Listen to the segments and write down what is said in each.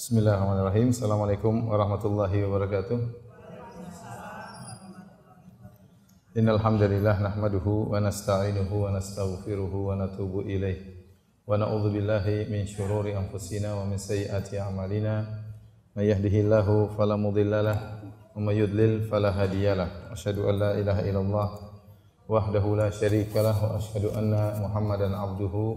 Bismillahirrahmanirrahim. Assalamualaikum warahmatullahi wabarakatuh. Innal hamdalillah nahmaduhu wa nasta'inuhu wa nastaghfiruhu wa natubu ilaih. Wa na'udzu billahi min syururi anfusina wa min sayyiati a'malina. May yahdihillahu fala mudhillalah wa may yudlil fala hadiyalah. Asyhadu an la ilaha illallah wahdahu la syarikalah wa asyhadu anna Muhammadan abduhu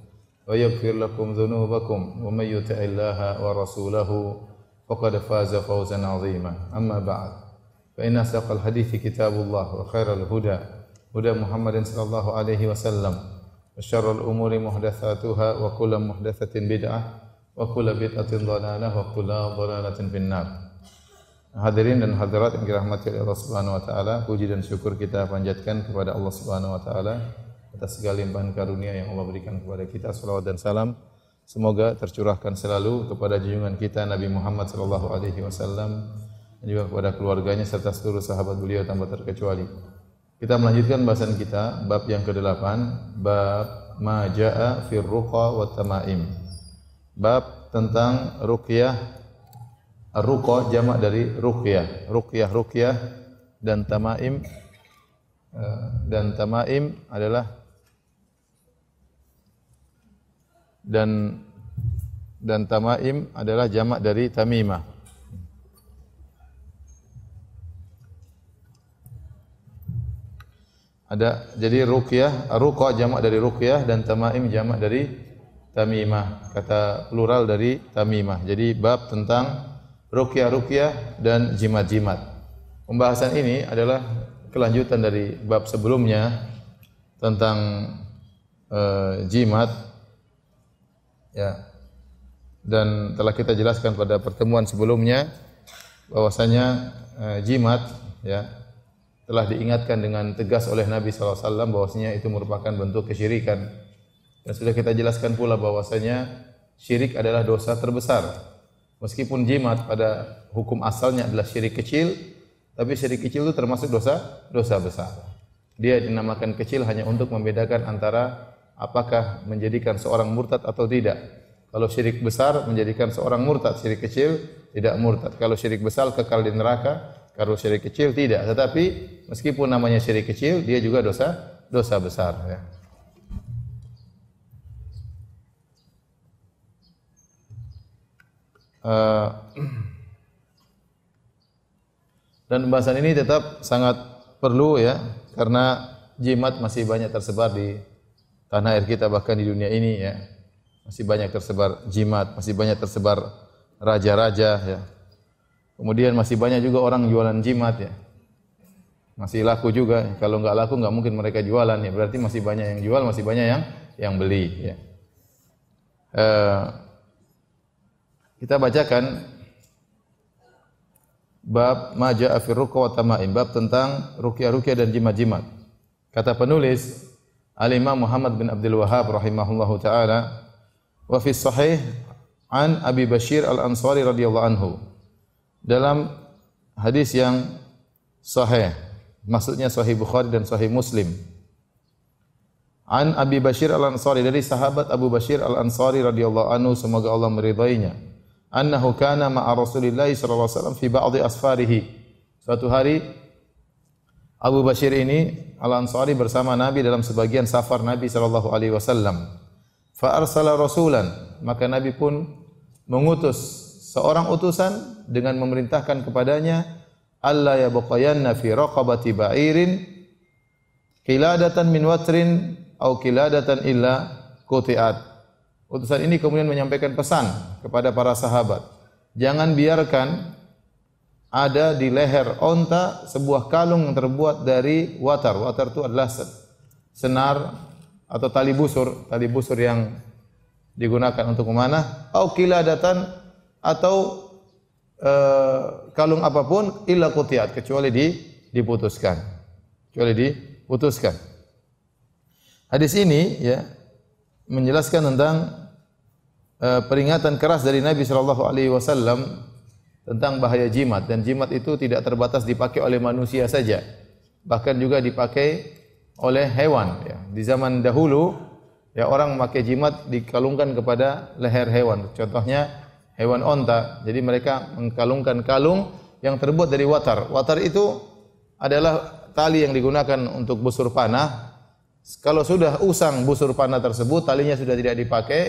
ويغفر لكم ذنوبكم ومن يطع الله ورسوله فقد فاز فوزا عظيما. أما بعد فإن أصدق الحديث كتاب الله وخير الهدى هدى محمد صلى الله عليه وسلم وشر الأمور محدثاتها وكل محدثة بدعة وكل بدعة ضلالة وكل ضلالة في النار. Hadirin dan hadirat yang dirahmati oleh Allah Subhanahu wa taala, puji dan syukur kita panjatkan kepada Allah Subhanahu wa taala atas segala limpahan karunia yang Allah berikan kepada kita. Salawat dan salam semoga tercurahkan selalu kepada junjungan kita Nabi Muhammad sallallahu alaihi wasallam dan juga kepada keluarganya serta seluruh sahabat beliau tanpa terkecuali. Kita melanjutkan bahasan kita bab yang ke-8, bab ma jaa fir ruqa wa tamaim. Bab tentang ruqyah Ruqa jamak dari ruqyah. Ruqyah ruqyah dan tamaim dan tamaim adalah dan dan tamaim adalah jamak dari tamimah. Ada jadi ruqyah, ruqa jamak dari ruqyah dan tamaim jamak dari tamimah. Kata plural dari tamimah. Jadi bab tentang ruqyah-ruqyah dan jimat-jimat. Pembahasan ini adalah kelanjutan dari bab sebelumnya tentang uh, jimat ya. Dan telah kita jelaskan pada pertemuan sebelumnya bahwasanya uh, jimat ya telah diingatkan dengan tegas oleh Nabi SAW bahwasanya itu merupakan bentuk kesyirikan. Dan sudah kita jelaskan pula bahwasanya syirik adalah dosa terbesar. Meskipun jimat pada hukum asalnya adalah syirik kecil, tapi syirik kecil itu termasuk dosa dosa besar. Dia dinamakan kecil hanya untuk membedakan antara apakah menjadikan seorang murtad atau tidak. Kalau syirik besar menjadikan seorang murtad, syirik kecil tidak murtad. Kalau syirik besar kekal di neraka, kalau syirik kecil tidak. Tetapi meskipun namanya syirik kecil, dia juga dosa dosa besar. Ya. Uh, dan pembahasan ini tetap sangat perlu ya karena jimat masih banyak tersebar di tanah air kita bahkan di dunia ini ya. Masih banyak tersebar jimat masih banyak tersebar raja-raja ya. Kemudian masih banyak juga orang jualan jimat ya. Masih laku juga. Kalau nggak laku nggak mungkin mereka jualan ya. Berarti masih banyak yang jual masih banyak yang yang beli ya. Uh, kita bacakan bab maja fi ruqa wa bab tentang ruqyah-ruqyah dan jimat-jimat. Kata penulis Al-Imam Muhammad bin Abdul Wahhab rahimahullahu taala wa fi sahih an Abi Bashir Al-Ansari radhiyallahu anhu. Dalam hadis yang sahih, maksudnya sahih Bukhari dan sahih Muslim. An Abi Bashir Al-Ansari dari sahabat Abu Bashir Al-Ansari radhiyallahu anhu semoga Allah meridainya annahu kana ma'a Rasulillah sallallahu alaihi wasallam fi ba'dhi asfarihi. Suatu hari Abu Bashir ini Al-Ansari bersama Nabi dalam sebagian safar Nabi sallallahu alaihi wasallam. Fa arsala rasulan, maka Nabi pun mengutus seorang utusan dengan memerintahkan kepadanya alla yabqayanna fi raqabati ba'irin kiladatan min watrin au kiladatan illa kutiat Utusan ini kemudian menyampaikan pesan kepada para sahabat. Jangan biarkan ada di leher onta sebuah kalung yang terbuat dari watar. Watar itu adalah senar atau tali busur, tali busur yang digunakan untuk memanah. Au kiladatan atau uh, kalung apa pun illa qutiyat kecuali di diputuskan. Kecuali diputuskan. Hadis ini ya menjelaskan tentang uh, peringatan keras dari Nabi sallallahu alaihi wasallam tentang bahaya jimat dan jimat itu tidak terbatas dipakai oleh manusia saja bahkan juga dipakai oleh hewan ya. Di zaman dahulu ya orang memakai jimat dikalungkan kepada leher hewan. Contohnya hewan onta. Jadi mereka mengkalungkan kalung yang terbuat dari watar. Watar itu adalah tali yang digunakan untuk busur panah. Kalau sudah usang busur panah tersebut, talinya sudah tidak dipakai,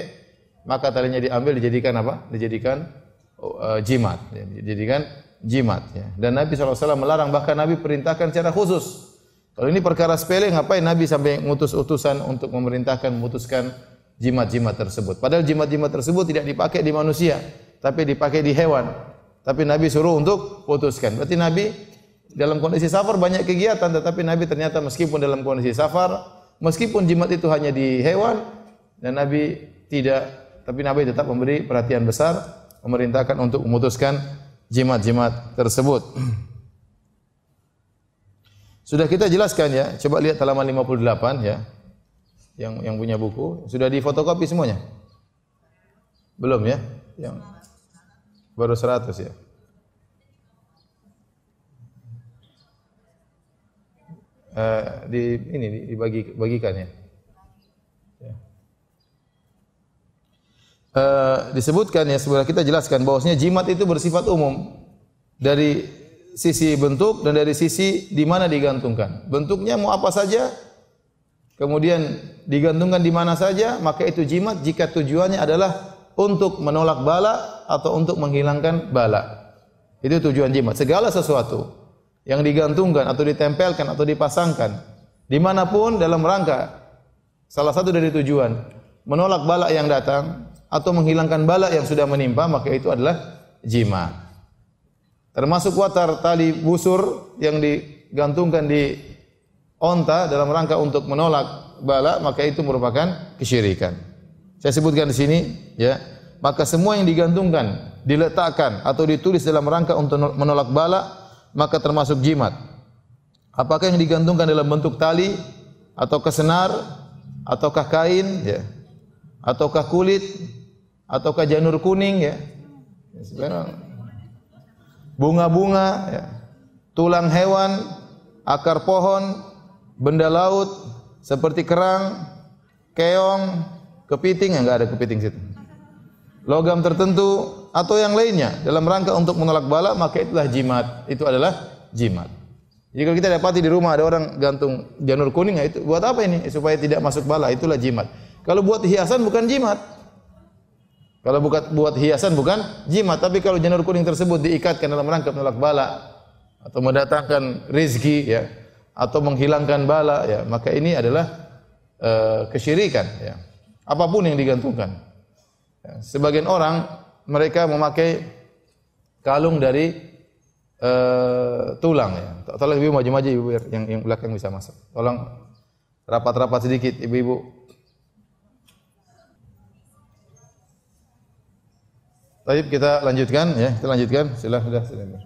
maka talinya diambil dijadikan apa? Dijadikan uh, jimat. Ya, dijadikan jimat. Ya. Dan Nabi SAW melarang, bahkan Nabi perintahkan secara khusus. Kalau ini perkara sepele, ngapain Nabi sampai mengutus utusan untuk memerintahkan, memutuskan jimat-jimat tersebut. Padahal jimat-jimat tersebut tidak dipakai di manusia, tapi dipakai di hewan. Tapi Nabi suruh untuk putuskan. Berarti Nabi dalam kondisi safar banyak kegiatan, tetapi Nabi ternyata meskipun dalam kondisi safar, meskipun jimat itu hanya di hewan, dan Nabi tidak, tapi Nabi tetap memberi perhatian besar, memerintahkan untuk memutuskan jimat-jimat tersebut. Sudah kita jelaskan ya, coba lihat halaman 58 ya. Yang yang punya buku, sudah difotokopi semuanya? Belum ya? Yang baru 100 ya. Uh, di ini dibagi bagikan ya. Uh, disebutkan ya sebenarnya kita jelaskan bahwasanya jimat itu bersifat umum dari sisi bentuk dan dari sisi di mana digantungkan. Bentuknya mau apa saja, kemudian digantungkan di mana saja, maka itu jimat jika tujuannya adalah untuk menolak bala atau untuk menghilangkan bala. Itu tujuan jimat. Segala sesuatu yang digantungkan atau ditempelkan atau dipasangkan di mana pun dalam rangka salah satu dari tujuan menolak bala yang datang atau menghilangkan bala yang sudah menimpa maka itu adalah jima. Termasuk watar tali busur yang digantungkan di onta dalam rangka untuk menolak bala maka itu merupakan kesyirikan. Saya sebutkan di sini ya, maka semua yang digantungkan, diletakkan atau ditulis dalam rangka untuk menolak bala maka termasuk jimat. Apakah yang digantungkan dalam bentuk tali atau kesenar ataukah kain ya ataukah kulit ataukah janur kuning ya. Bunga-bunga ya. Tulang hewan, akar pohon, benda laut seperti kerang, keong, kepiting, enggak ada kepiting situ. Logam tertentu atau yang lainnya dalam rangka untuk menolak bala maka itulah jimat. Itu adalah jimat. Jika kita dapati di rumah ada orang gantung janur kuning, ya itu buat apa ini? Supaya tidak masuk bala, itulah jimat. Kalau buat hiasan bukan jimat. Kalau bukan buat hiasan bukan jimat, tapi kalau janur kuning tersebut diikatkan dalam rangka menolak bala atau mendatangkan rizki ya atau menghilangkan bala ya, maka ini adalah uh, kesyirikan ya. Apa pun yang digantungkan. Ya, sebagian orang mereka memakai kalung dari uh, tulang ya. Tolong ibu maju-maju ibu yang yang belakang bisa masuk. Tolong rapat-rapat sedikit ibu-ibu Baik, kita lanjutkan ya, kita lanjutkan. Silakan sudah.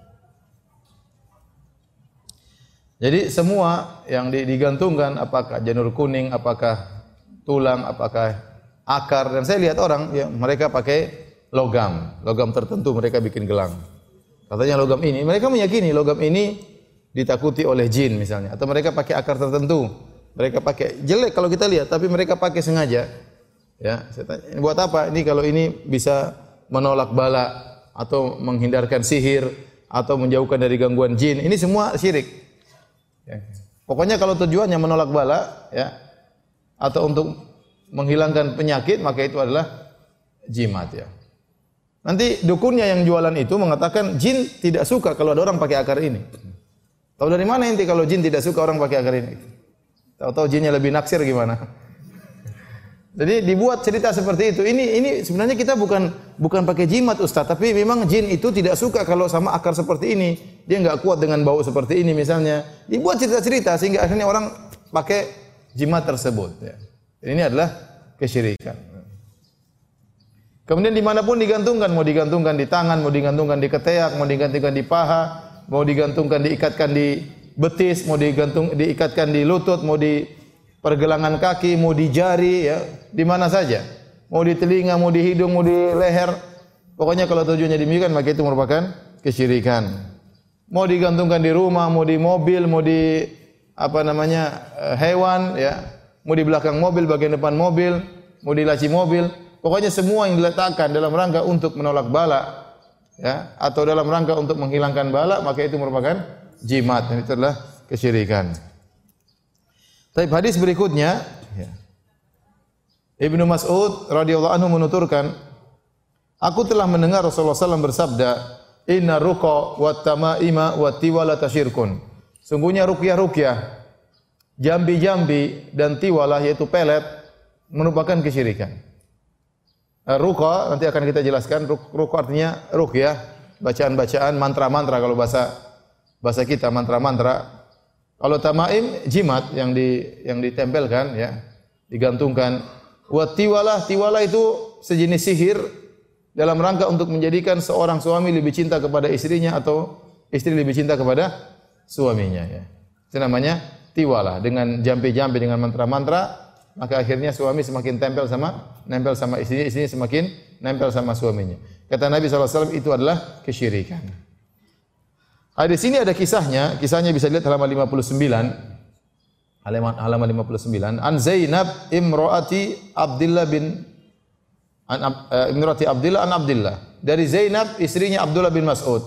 Jadi semua yang digantungkan apakah janur kuning, apakah tulang, apakah akar dan saya lihat orang ya mereka pakai logam, logam tertentu mereka bikin gelang. Katanya logam ini, mereka meyakini logam ini ditakuti oleh jin misalnya atau mereka pakai akar tertentu. Mereka pakai jelek kalau kita lihat tapi mereka pakai sengaja. Ya, saya tanya, buat apa? Ini kalau ini bisa menolak bala atau menghindarkan sihir atau menjauhkan dari gangguan jin. Ini semua syirik. Ya. Pokoknya kalau tujuannya menolak bala ya atau untuk menghilangkan penyakit maka itu adalah jimat ya. Nanti dukunnya yang jualan itu mengatakan jin tidak suka kalau ada orang pakai akar ini. Tahu dari mana inti kalau jin tidak suka orang pakai akar ini? Tahu-tahu jinnya lebih naksir gimana? Jadi dibuat cerita seperti itu. Ini ini sebenarnya kita bukan bukan pakai jimat Ustaz, tapi memang jin itu tidak suka kalau sama akar seperti ini. Dia nggak kuat dengan bau seperti ini misalnya. Dibuat cerita-cerita sehingga akhirnya orang pakai jimat tersebut ya. Ini adalah kesyirikan. Kemudian di mana pun digantungkan, mau digantungkan di tangan, mau digantungkan di ketiak, mau digantungkan di paha, mau digantungkan diikatkan di betis, mau digantung diikatkan di lutut, mau di pergelangan kaki, mau di jari, ya, di mana saja. Mau di telinga, mau di hidung, mau di leher. Pokoknya kalau tujuannya demikian maka itu merupakan kesyirikan. Mau digantungkan di rumah, mau di mobil, mau di apa namanya eh, hewan, ya, mau di belakang mobil, bagian depan mobil, mau di laci mobil, Pokoknya semua yang diletakkan dalam rangka untuk menolak bala ya atau dalam rangka untuk menghilangkan bala maka itu merupakan jimat dan itu adalah kesyirikan. Tapi hadis berikutnya ya. Ibnu Mas'ud radhiyallahu anhu menuturkan Aku telah mendengar Rasulullah SAW bersabda Inna ruqa wa tamaima wa tiwala tasyirkun Sungguhnya rukyah-rukyah Jambi-jambi dan tiwalah yaitu pelet merupakan kesyirikan. Eh, ruqa nanti akan kita jelaskan ruqa artinya ruqyah bacaan-bacaan mantra-mantra kalau bahasa bahasa kita mantra-mantra kalau tamaim jimat yang di yang ditempelkan ya digantungkan wa tiwalah tiwalah itu sejenis sihir dalam rangka untuk menjadikan seorang suami lebih cinta kepada istrinya atau istri lebih cinta kepada suaminya ya itu namanya tiwalah dengan jampi-jampi dengan mantra-mantra maka akhirnya suami semakin tempel sama nempel sama istrinya, istrinya semakin nempel sama suaminya. Kata Nabi SAW itu adalah kesyirikan. Di sini ada kisahnya, kisahnya bisa dilihat halaman 59. Halaman halaman 59. An Zainab imroati Abdullah bin an uh, imroati Abdullah an Abdullah. Dari Zainab istrinya Abdullah bin Mas'ud.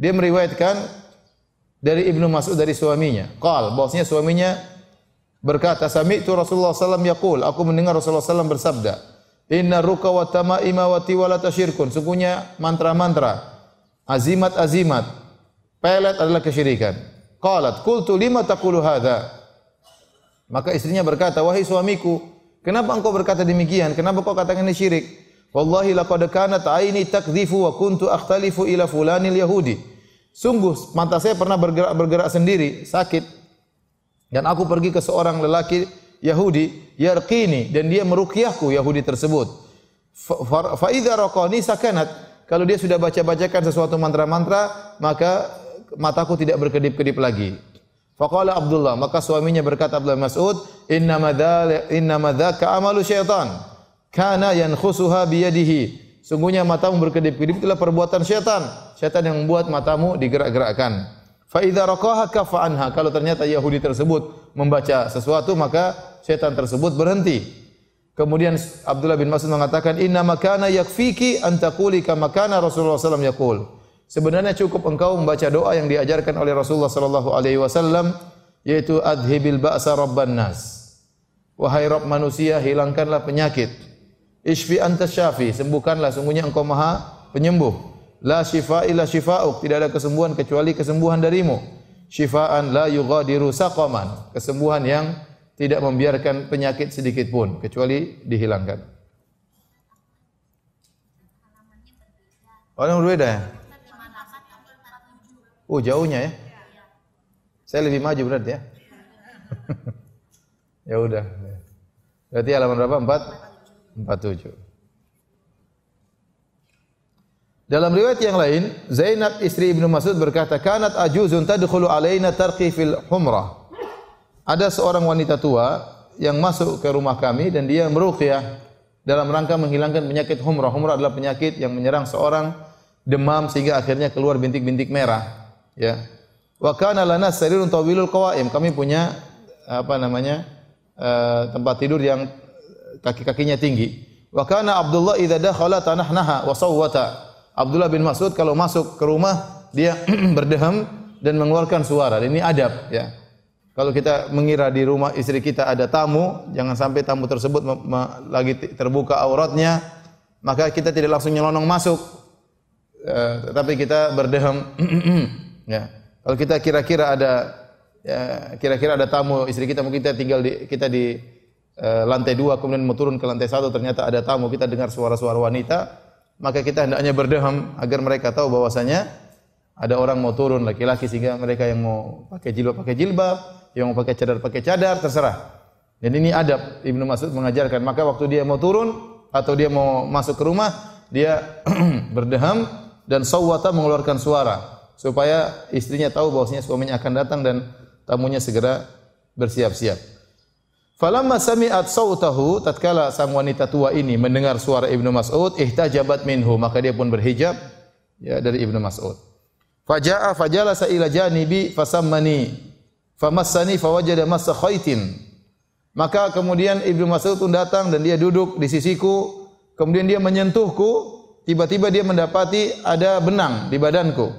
Dia meriwayatkan dari Ibnu Mas'ud dari suaminya. Qal, bahwasanya suaminya berkata sami'tu Rasulullah sallallahu yaqul aku mendengar Rasulullah sallallahu bersabda inna ruka wa tamaima wa tiwala tasyirkun sungguhnya mantra-mantra azimat-azimat pelet adalah kesyirikan. Qalat qultu lima taqulu hadza maka istrinya berkata wahai suamiku kenapa engkau berkata demikian? Kenapa kau katakan ini syirik? Wallahi laqad kanat aini takdhifu wa kuntu akhtalifu ila fulanil yahudi. Sungguh mata saya pernah bergerak-bergerak sendiri sakit. Dan aku pergi ke seorang lelaki Yahudi, yarqini dan dia meruqyahku Yahudi tersebut. Fa idza raqani sakanat. Kalau dia sudah baca-bacakan sesuatu mantra-mantra, maka mataku tidak berkedip-kedip lagi. Faqala Abdullah, maka suaminya berkata Abdullah Mas'ud, "Inna madza inna madzaka amalu syaitan." Kana yankhusuha biyadihi. Sungguhnya matamu berkedip-kedip itulah perbuatan syaitan. Syaitan yang membuat matamu digerak-gerakkan. Fa idza raqaha kafa anha. Kalau ternyata Yahudi tersebut membaca sesuatu maka setan tersebut berhenti. Kemudian Abdullah bin Mas'ud mengatakan inna makana yakfiki an taquli kama kana Rasulullah sallallahu alaihi wasallam Sebenarnya cukup engkau membaca doa yang diajarkan oleh Rasulullah sallallahu alaihi wasallam yaitu adhibil ba'sa rabban nas. Wahai Rabb manusia, hilangkanlah penyakit. Ishfi anta syafi, sembuhkanlah sungguhnya engkau Maha penyembuh. La shifa illa shifa'uk. Tidak ada kesembuhan kecuali kesembuhan darimu. Shifaan la yughadiru saqaman. Kesembuhan yang tidak membiarkan penyakit sedikit pun kecuali dihilangkan. Yang berbeda ya? Oh, jauhnya ya? Saya lebih maju berarti ya? ya udah. Berarti halaman berapa? 4 47. Dalam riwayat yang lain, Zainab istri Ibnu Mas'ud berkata, "Kanat ajuzun tadkhulu alaina tarqi fil humrah." Ada seorang wanita tua yang masuk ke rumah kami dan dia meruqyah dalam rangka menghilangkan penyakit humrah. Humrah adalah penyakit yang menyerang seorang demam sehingga akhirnya keluar bintik-bintik merah, ya. Wa kana lana sarirun tawilul qawaim. Kami punya apa namanya? Uh, tempat tidur yang kaki-kakinya tinggi. Wa kana Abdullah idza dakhala tanahnaha wa sawwata. Abdullah bin Mas'ud kalau masuk ke rumah dia berdeham dan mengeluarkan suara. Ini adab ya. Kalau kita mengira di rumah istri kita ada tamu, jangan sampai tamu tersebut lagi terbuka auratnya, maka kita tidak langsung nyelonong masuk. Uh, tetapi kita berdeham ya. Kalau kita kira-kira ada ya, kira-kira ada tamu istri kita mungkin kita tinggal di kita di uh, lantai dua kemudian mau turun ke lantai satu ternyata ada tamu kita dengar suara-suara wanita maka kita hendaknya berdeham agar mereka tahu bahwasanya ada orang mau turun laki-laki sehingga mereka yang mau pakai jilbab pakai jilbab, yang mau pakai cadar pakai cadar, terserah. Dan ini adab Ibnu Mas'ud mengajarkan. Maka waktu dia mau turun, atau dia mau masuk ke rumah, dia berdeham dan sawwata mengeluarkan suara supaya istrinya tahu bahwasanya suaminya akan datang dan tamunya segera bersiap-siap. Falamma sami'at sautahu tatkala sang wanita tua ini mendengar suara Ibnu Mas'ud ihtajabat minhu maka dia pun berhijab ya dari Ibnu Mas'ud. Faja'a fajalasa ila janibi fasammani famassani fawajada massa khaitin. Maka kemudian Ibnu Mas'ud pun datang dan dia duduk di sisiku, kemudian dia menyentuhku, tiba-tiba dia mendapati ada benang di badanku.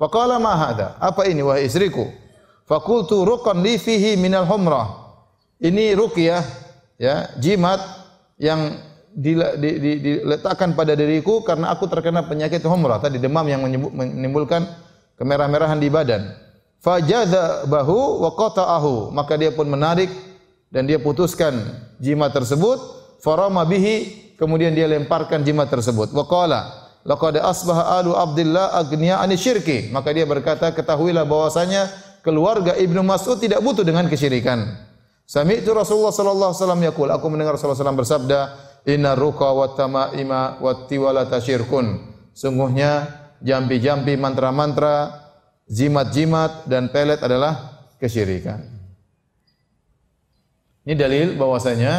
Faqala ma hadha? Apa ini wahai istriku? Fakultu ruqan li fihi minal humrah. Ini ruqyah ya, jimat yang diletakkan pada diriku karena aku terkena penyakit humrah tadi demam yang menimbulkan kemerah-merahan di badan. Fajadha bahu wa qata'ahu, maka dia pun menarik dan dia putuskan jimat tersebut, farama bihi, kemudian dia lemparkan jimat tersebut. Wa qala laqad asbaha alu Abdullah agniya ani syirki. Maka dia berkata, ketahuilah bahwasanya keluarga Ibnu Mas'ud tidak butuh dengan kesyirikan. Sami'tu Rasulullah sallallahu alaihi wasallam yaqul, aku mendengar Rasulullah sallallahu bersabda, "Inna ruqa wa tamaima wa tiwala tasyirkun." Sungguhnya jampi-jampi mantra-mantra, jimat-jimat dan pelet adalah kesyirikan. Ini dalil bahwasanya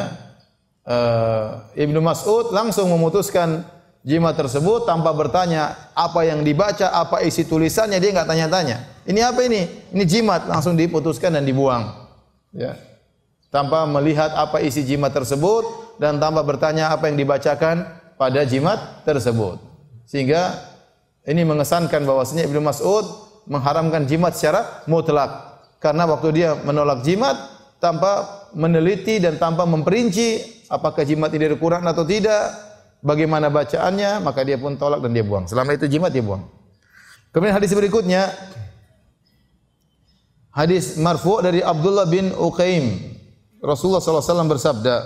uh, Ibnu Mas'ud langsung memutuskan jimat tersebut tanpa bertanya apa yang dibaca, apa isi tulisannya, dia nggak tanya-tanya. Ini apa ini? Ini jimat, langsung diputuskan dan dibuang. Ya. Tanpa melihat apa isi jimat tersebut dan tanpa bertanya apa yang dibacakan pada jimat tersebut. Sehingga ini mengesankan bahwasanya Ibnu Mas'ud mengharamkan jimat secara mutlak. Karena waktu dia menolak jimat tanpa meneliti dan tanpa memperinci apakah jimat ini Quran atau tidak, bagaimana bacaannya, maka dia pun tolak dan dia buang. Selama itu jimat dia buang. Kemudian hadis berikutnya hadis marfu dari Abdullah bin Uqaim. Rasulullah SAW bersabda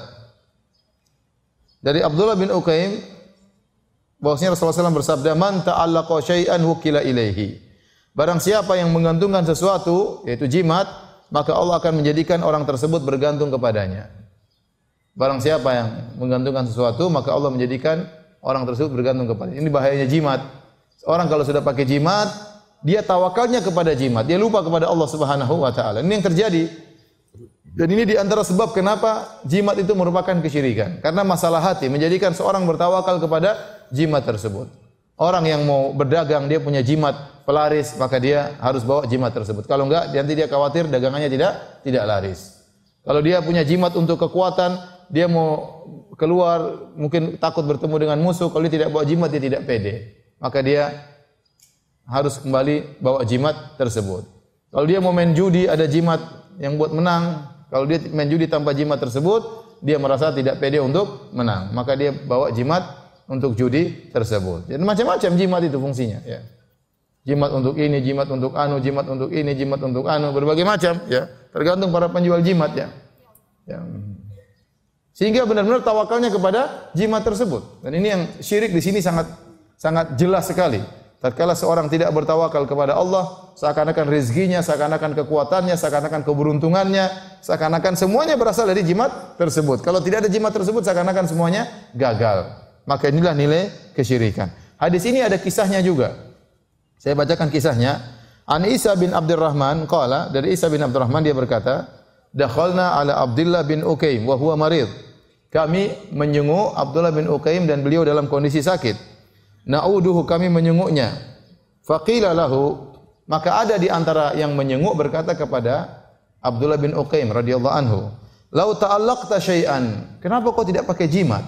dari Abdullah bin Uqaim bahwasanya Rasulullah SAW bersabda man ta'allaqa syai'an wukila ilaihi. Barang siapa yang menggantungkan sesuatu yaitu jimat, maka Allah akan menjadikan orang tersebut bergantung kepadanya. Barang siapa yang menggantungkan sesuatu, maka Allah menjadikan orang tersebut bergantung kepada. Ini bahayanya jimat. Orang kalau sudah pakai jimat, dia tawakalnya kepada jimat. Dia lupa kepada Allah Subhanahu wa taala. Ini yang terjadi. Dan ini di antara sebab kenapa jimat itu merupakan kesyirikan. Karena masalah hati menjadikan seorang bertawakal kepada jimat tersebut. Orang yang mau berdagang dia punya jimat pelaris, maka dia harus bawa jimat tersebut. Kalau enggak, nanti dia khawatir dagangannya tidak tidak laris. Kalau dia punya jimat untuk kekuatan, dia mau keluar mungkin takut bertemu dengan musuh kalau dia tidak bawa jimat dia tidak pede. Maka dia harus kembali bawa jimat tersebut. Kalau dia mau main judi ada jimat yang buat menang. Kalau dia main judi tanpa jimat tersebut dia merasa tidak pede untuk menang. Maka dia bawa jimat untuk judi tersebut. Jadi macam-macam jimat itu fungsinya ya. Jimat untuk ini jimat untuk anu jimat untuk ini jimat untuk anu berbagai macam ya. Tergantung para penjual jimat ya. Ya sehingga benar-benar tawakalnya kepada jimat tersebut. Dan ini yang syirik di sini sangat sangat jelas sekali. Tatkala seorang tidak bertawakal kepada Allah, seakan-akan rezekinya, seakan-akan kekuatannya, seakan-akan keberuntungannya, seakan-akan semuanya berasal dari jimat tersebut. Kalau tidak ada jimat tersebut, seakan-akan semuanya gagal. Maka inilah nilai kesyirikan. Hadis ini ada kisahnya juga. Saya bacakan kisahnya. An Isa bin Abdurrahman qala dari Isa bin Abdurrahman dia berkata, "Dakhalna ala Abdullah bin Ukaim wa huwa marid." Kami menyenguk Abdullah bin Uqaim dan beliau dalam kondisi sakit. Na'uduhu kami menyenguknya. Faqila lahu maka ada di antara yang menyenguk berkata kepada Abdullah bin Uqaim radhiyallahu anhu, "Lau ta'allaqta syai'an, kenapa kau tidak pakai jimat?"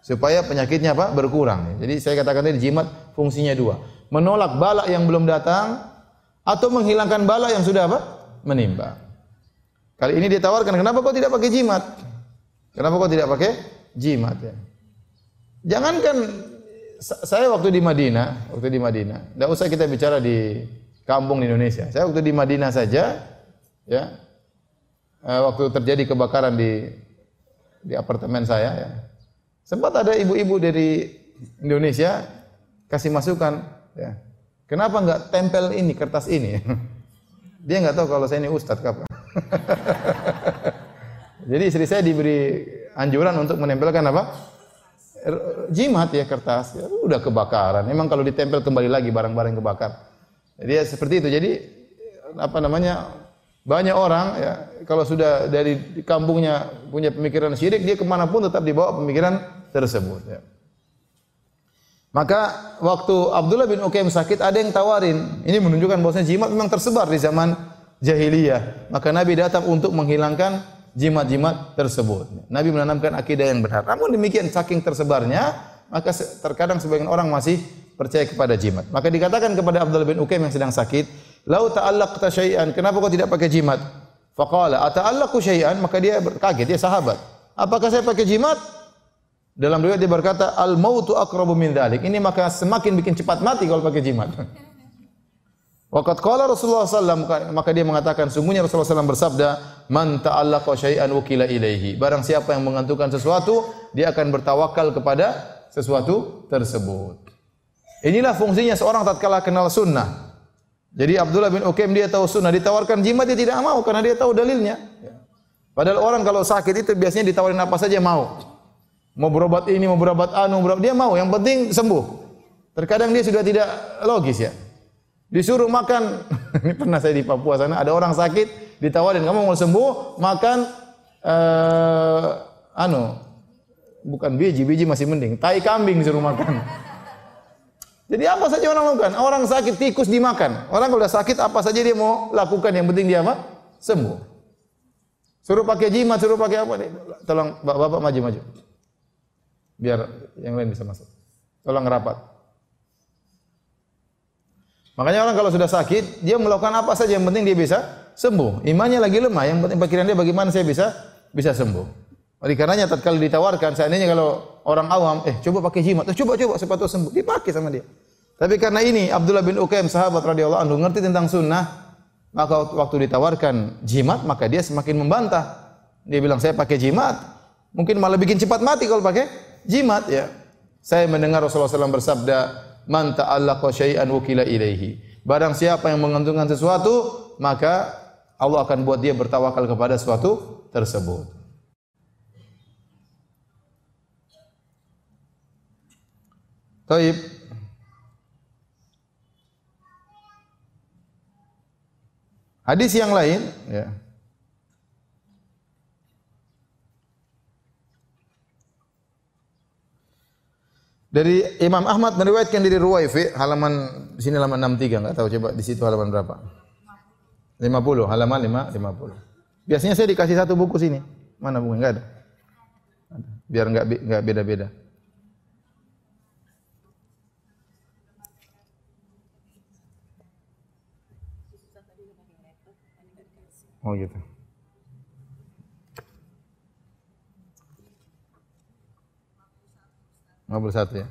Supaya penyakitnya apa? berkurang. Jadi saya katakan tadi jimat fungsinya dua. Menolak bala yang belum datang atau menghilangkan bala yang sudah apa? menimba. Kali ini ditawarkan, "Kenapa kau tidak pakai jimat?" Kenapa kau tidak pakai jimat ya? Jangankan saya waktu di Madinah, waktu di Madinah, tidak usah kita bicara di kampung di Indonesia. Saya waktu di Madinah saja, ya, eh, waktu terjadi kebakaran di di apartemen saya, ya, sempat ada ibu-ibu dari Indonesia kasih masukan, ya, kenapa nggak tempel ini kertas ini? Dia nggak tahu kalau saya ini ustadz kapan. Jadi istri saya diberi anjuran untuk menempelkan apa? Jimat ya kertas. Ya, udah kebakaran. Memang kalau ditempel kembali lagi barang-barang kebakar. Jadi ya seperti itu. Jadi apa namanya? Banyak orang ya kalau sudah dari kampungnya punya pemikiran syirik dia ke mana pun tetap dibawa pemikiran tersebut. Ya. Maka waktu Abdullah bin Ukaim sakit ada yang tawarin. Ini menunjukkan bahwasanya jimat memang tersebar di zaman jahiliyah. Maka Nabi datang untuk menghilangkan jimat-jimat tersebut. Nabi menanamkan akidah yang benar. Namun demikian saking tersebarnya, maka terkadang sebagian orang masih percaya kepada jimat. Maka dikatakan kepada Abdullah bin Ukaim yang sedang sakit, "Lau ta'allaqta syai'an, kenapa kau tidak pakai jimat?" Faqala, "Ata'allaqu syai'an?" Maka dia kaget, dia sahabat. Apakah saya pakai jimat? Dalam riwayat dia berkata, "Al mautu aqrabu min dzalik." Ini maka semakin bikin cepat mati kalau pakai jimat. Waqat qala Rasulullah SAW, maka dia mengatakan, sungguhnya Rasulullah SAW bersabda, Man ta'allaqa syai'an wukila ilaihi. Barang siapa yang mengantukkan sesuatu, dia akan bertawakal kepada sesuatu tersebut. Inilah fungsinya seorang tatkala kenal sunnah. Jadi Abdullah bin Ukaim dia tahu sunnah, ditawarkan jimat dia tidak mau karena dia tahu dalilnya. Padahal orang kalau sakit itu biasanya ditawarin apa saja mau. Mau berobat ini, mau berobat anu, berobat dia mau, yang penting sembuh. Terkadang dia sudah tidak logis ya. Disuruh makan, ini pernah saya di Papua sana, ada orang sakit, ditawarin, kamu mau sembuh, makan uh, anu, bukan biji, biji masih mending, tai kambing disuruh makan. Jadi apa saja orang lakukan? Orang sakit tikus dimakan. Orang kalau sudah sakit apa saja dia mau lakukan, yang penting dia apa? Sembuh. Suruh pakai jimat, suruh pakai apa? Tolong bapak maju maju. Biar yang lain bisa masuk. Tolong rapat. Makanya orang kalau sudah sakit, dia melakukan apa saja yang penting dia bisa sembuh. Imannya lagi lemah, yang penting pikiran dia bagaimana saya bisa bisa sembuh. Oleh karenanya tatkala ditawarkan, seandainya kalau orang awam, eh coba pakai jimat, eh, coba coba sepatu sembuh, dipakai sama dia. Tapi karena ini Abdullah bin Ukaim sahabat radhiyallahu anhu ngerti tentang sunnah, maka waktu ditawarkan jimat, maka dia semakin membantah. Dia bilang saya pakai jimat, mungkin malah bikin cepat mati kalau pakai jimat ya. Saya mendengar Rasulullah SAW bersabda, man ta'allaqa syai'an wukila ilaihi. Barang siapa yang mengantungkan sesuatu, maka Allah akan buat dia bertawakal kepada sesuatu tersebut. Taib. Hadis yang lain, ya. Dari Imam Ahmad meriwayatkan dari Ruwaifi halaman di sini halaman 63 enggak tahu coba di situ halaman berapa? 50 halaman 5 50. Biasanya saya dikasih satu buku sini. Mana buku? Enggak ada. Biar enggak enggak beda-beda. Oh gitu. 51 ya.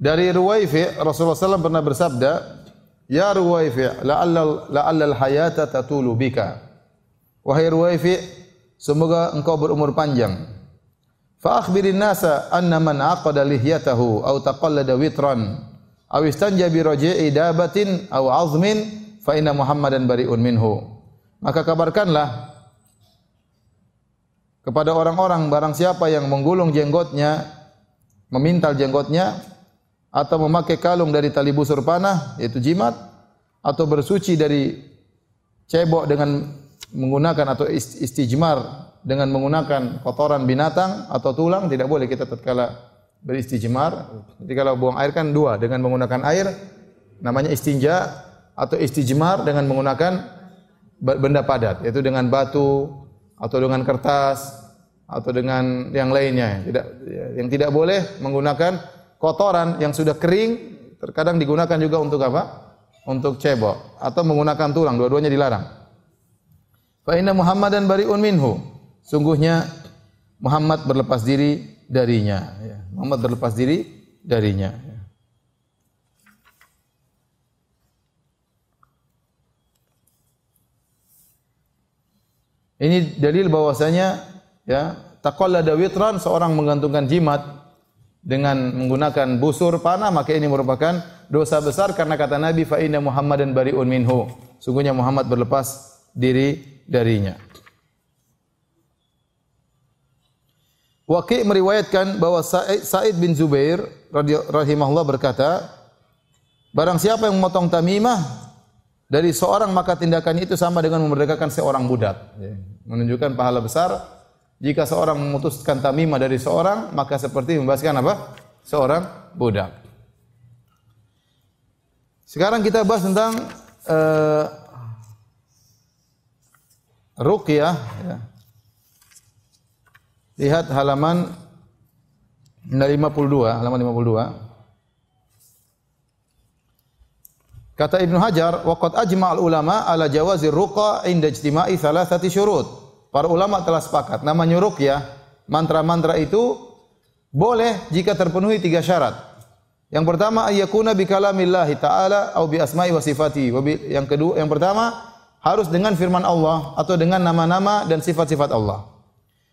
Dari Ruwaifi Rasulullah SAW pernah bersabda, "Ya Ruwaifi, la'alla la'alla al-hayata tatulu bika." Wahai Ruwaifi, semoga engkau berumur panjang. Fa akhbirin nasa anna man aqada lihyatahu aw taqallada witran aw istanja bi raji'i dabatin aw 'azmin fa inna Muhammadan bari'un minhu. Maka kabarkanlah kepada orang-orang barang siapa yang menggulung jenggotnya memintal jenggotnya atau memakai kalung dari tali busur panah yaitu jimat atau bersuci dari cebok dengan menggunakan atau istijmar dengan menggunakan kotoran binatang atau tulang tidak boleh kita tatkala beristijmar. Jadi kalau buang air kan dua dengan menggunakan air namanya istinja atau istijmar dengan menggunakan benda padat yaitu dengan batu atau dengan kertas atau dengan yang lainnya. Tidak yang tidak boleh menggunakan kotoran yang sudah kering terkadang digunakan juga untuk apa? Untuk cebok atau menggunakan tulang, dua-duanya dilarang. Fa inna Muhammadan bariun minhu. Sungguhnya Muhammad berlepas diri darinya. Ya, Muhammad berlepas diri darinya. Ini dalil bahwasanya ya taqallada witran seorang menggantungkan jimat dengan menggunakan busur panah maka ini merupakan dosa besar karena kata Nabi fa inna Muhammadan bariun minhu sungguhnya Muhammad berlepas diri darinya Waqi meriwayatkan bahwa Sa'id, bin Zubair radhiyallahu berkata, barang siapa yang memotong tamimah dari seorang maka tindakan itu sama dengan memerdekakan seorang budak. Ya. Menunjukkan pahala besar jika seorang memutuskan tamimah dari seorang maka seperti membebaskan apa? Seorang budak. Sekarang kita bahas tentang uh, ruqyah ya. Lihat halaman 52, halaman 52. Kata Ibnu Hajar, waqad ajma'al ulama ala jawazir ruqa inda ijtima'i thalathati syurut. Para ulama telah sepakat namanya ruqyah, mantra-mantra itu boleh jika terpenuhi tiga syarat. Yang pertama ayyakuna bi kalamillahi ta'ala au bi asma'i wa sifati. Yang kedua, yang pertama harus dengan firman Allah atau dengan nama-nama dan sifat-sifat Allah.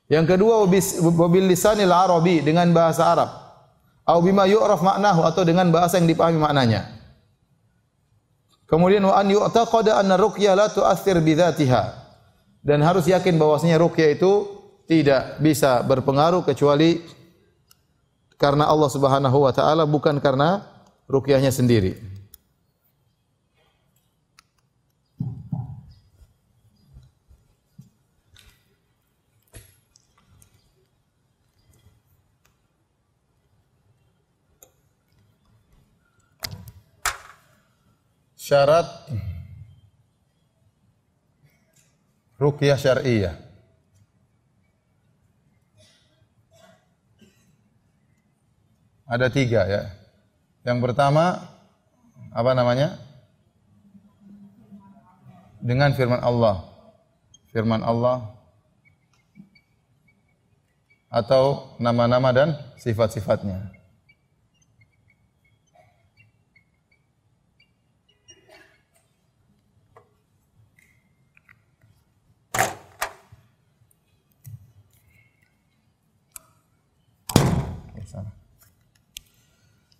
Yang kedua wabil lisanil arabi dengan bahasa Arab. Au bima yu'raf maknahu atau dengan bahasa yang dipahami maknanya. Kemudian wa an yu'taqada anna ruqyah la tu'athir bidzatiha. Dan harus yakin bahwasanya ruqyah itu tidak bisa berpengaruh kecuali karena Allah Subhanahu wa taala bukan karena ruqyahnya sendiri. syarat ruqyah syariah. Ada tiga ya. Yang pertama apa namanya? Dengan firman Allah. Firman Allah atau nama-nama dan sifat-sifatnya.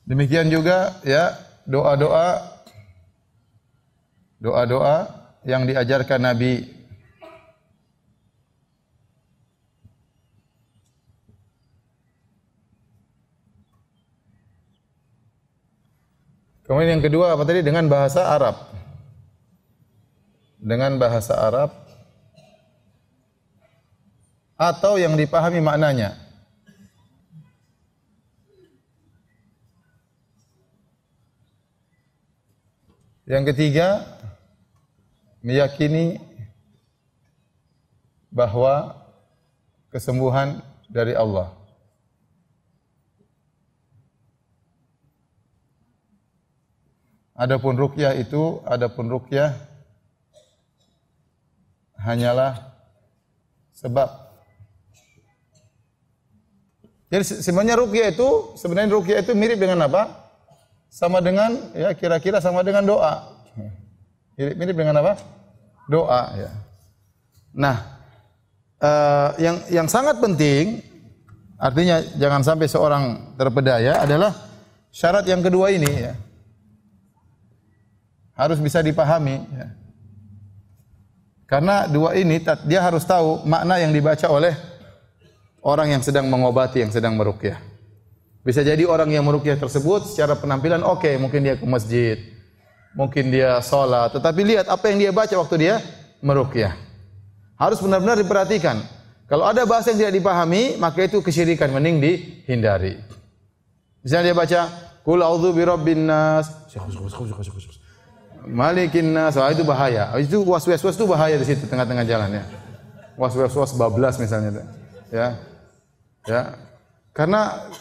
Demikian juga ya doa-doa doa-doa yang diajarkan Nabi Kemudian yang kedua apa tadi dengan bahasa Arab. Dengan bahasa Arab atau yang dipahami maknanya. Yang ketiga, meyakini bahwa kesembuhan dari Allah. Adapun rukyah itu, adapun rukyah hanyalah sebab. Jadi sebenarnya rukyah itu, sebenarnya rukyah itu mirip dengan apa? Sama dengan ya kira-kira sama dengan doa. Mirip-mirip dengan apa? Doa ya. Nah, uh, yang yang sangat penting artinya jangan sampai seorang terpedaya adalah syarat yang kedua ini ya. Harus bisa dipahami ya. Karena dua ini dia harus tahu makna yang dibaca oleh orang yang sedang mengobati, yang sedang meruqyah. Bisa jadi orang yang merukyah tersebut secara penampilan oke, okay, mungkin dia ke masjid, mungkin dia sholat, tetapi lihat apa yang dia baca waktu dia merukyah. Harus benar-benar diperhatikan. Kalau ada bahasa yang tidak dipahami, maka itu kesyirikan, mending dihindari. Misalnya dia baca, Kul a'udzu birabbin nas. Malikin nas. Oh, itu bahaya. Itu was-was-was itu bahaya di situ tengah-tengah jalan ya. Was-was-was bablas misalnya. Ya. Ya. Karena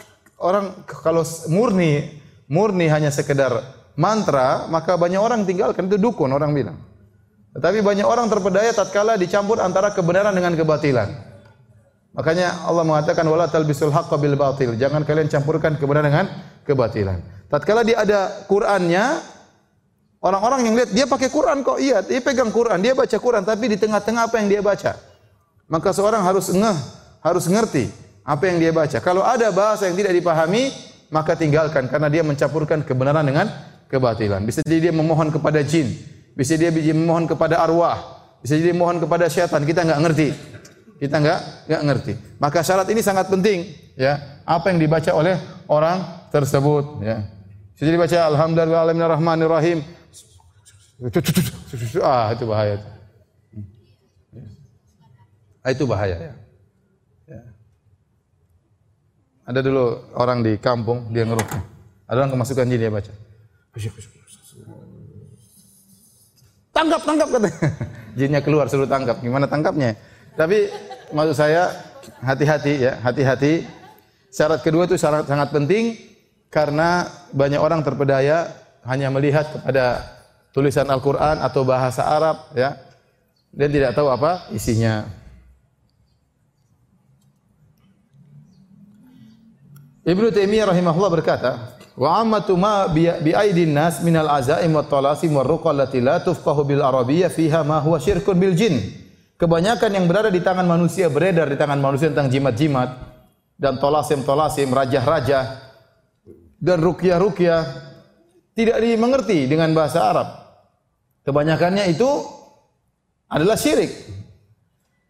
orang kalau murni murni hanya sekedar mantra, maka banyak orang tinggalkan itu dukun orang bilang. Tetapi banyak orang terpedaya tatkala dicampur antara kebenaran dengan kebatilan. Makanya Allah mengatakan wala talbisul haqqo bil batil. Jangan kalian campurkan kebenaran dengan kebatilan. Tatkala dia ada Qur'annya, orang-orang yang lihat dia pakai Quran kok, iya, dia pegang Quran, dia baca Quran, tapi di tengah-tengah apa yang dia baca. Maka seorang harus ngeh, harus ngerti apa yang dia baca. Kalau ada bahasa yang tidak dipahami, maka tinggalkan karena dia mencampurkan kebenaran dengan kebatilan. Bisa jadi dia memohon kepada jin, bisa dia memohon kepada arwah, bisa jadi memohon kepada syaitan, kita nggak ngerti. kita enggak enggak ngerti. Maka syarat ini sangat penting, ya. Apa yang dibaca oleh orang tersebut, ya. Jadi baca rahim. Ah, itu bahaya. Ah, itu bahaya ya. ya. Ada dulu orang di kampung dia ngerukyah. Ada orang kemasukan jin dia baca. Tangkap, tangkap katanya. Jinnya keluar suruh tangkap. Gimana tangkapnya? Tapi maksud saya hati-hati ya, hati-hati. Syarat kedua itu syarat sangat penting karena banyak orang terpedaya hanya melihat kepada tulisan Al-Qur'an atau bahasa Arab ya dan tidak tahu apa isinya. Ibnu Taimiyah rahimahullah berkata, "Wa ammatu ma bi aidin nas min al azaim wa talasim wa ruqa allati la tufqahu bil arabiyyah fiha ma huwa syirkun bil jin." Kebanyakan yang berada di tangan manusia beredar di tangan manusia tentang jimat-jimat dan tolasim-tolasim, raja-raja dan rukyah-rukyah tidak dimengerti dengan bahasa Arab. Kebanyakannya itu adalah syirik.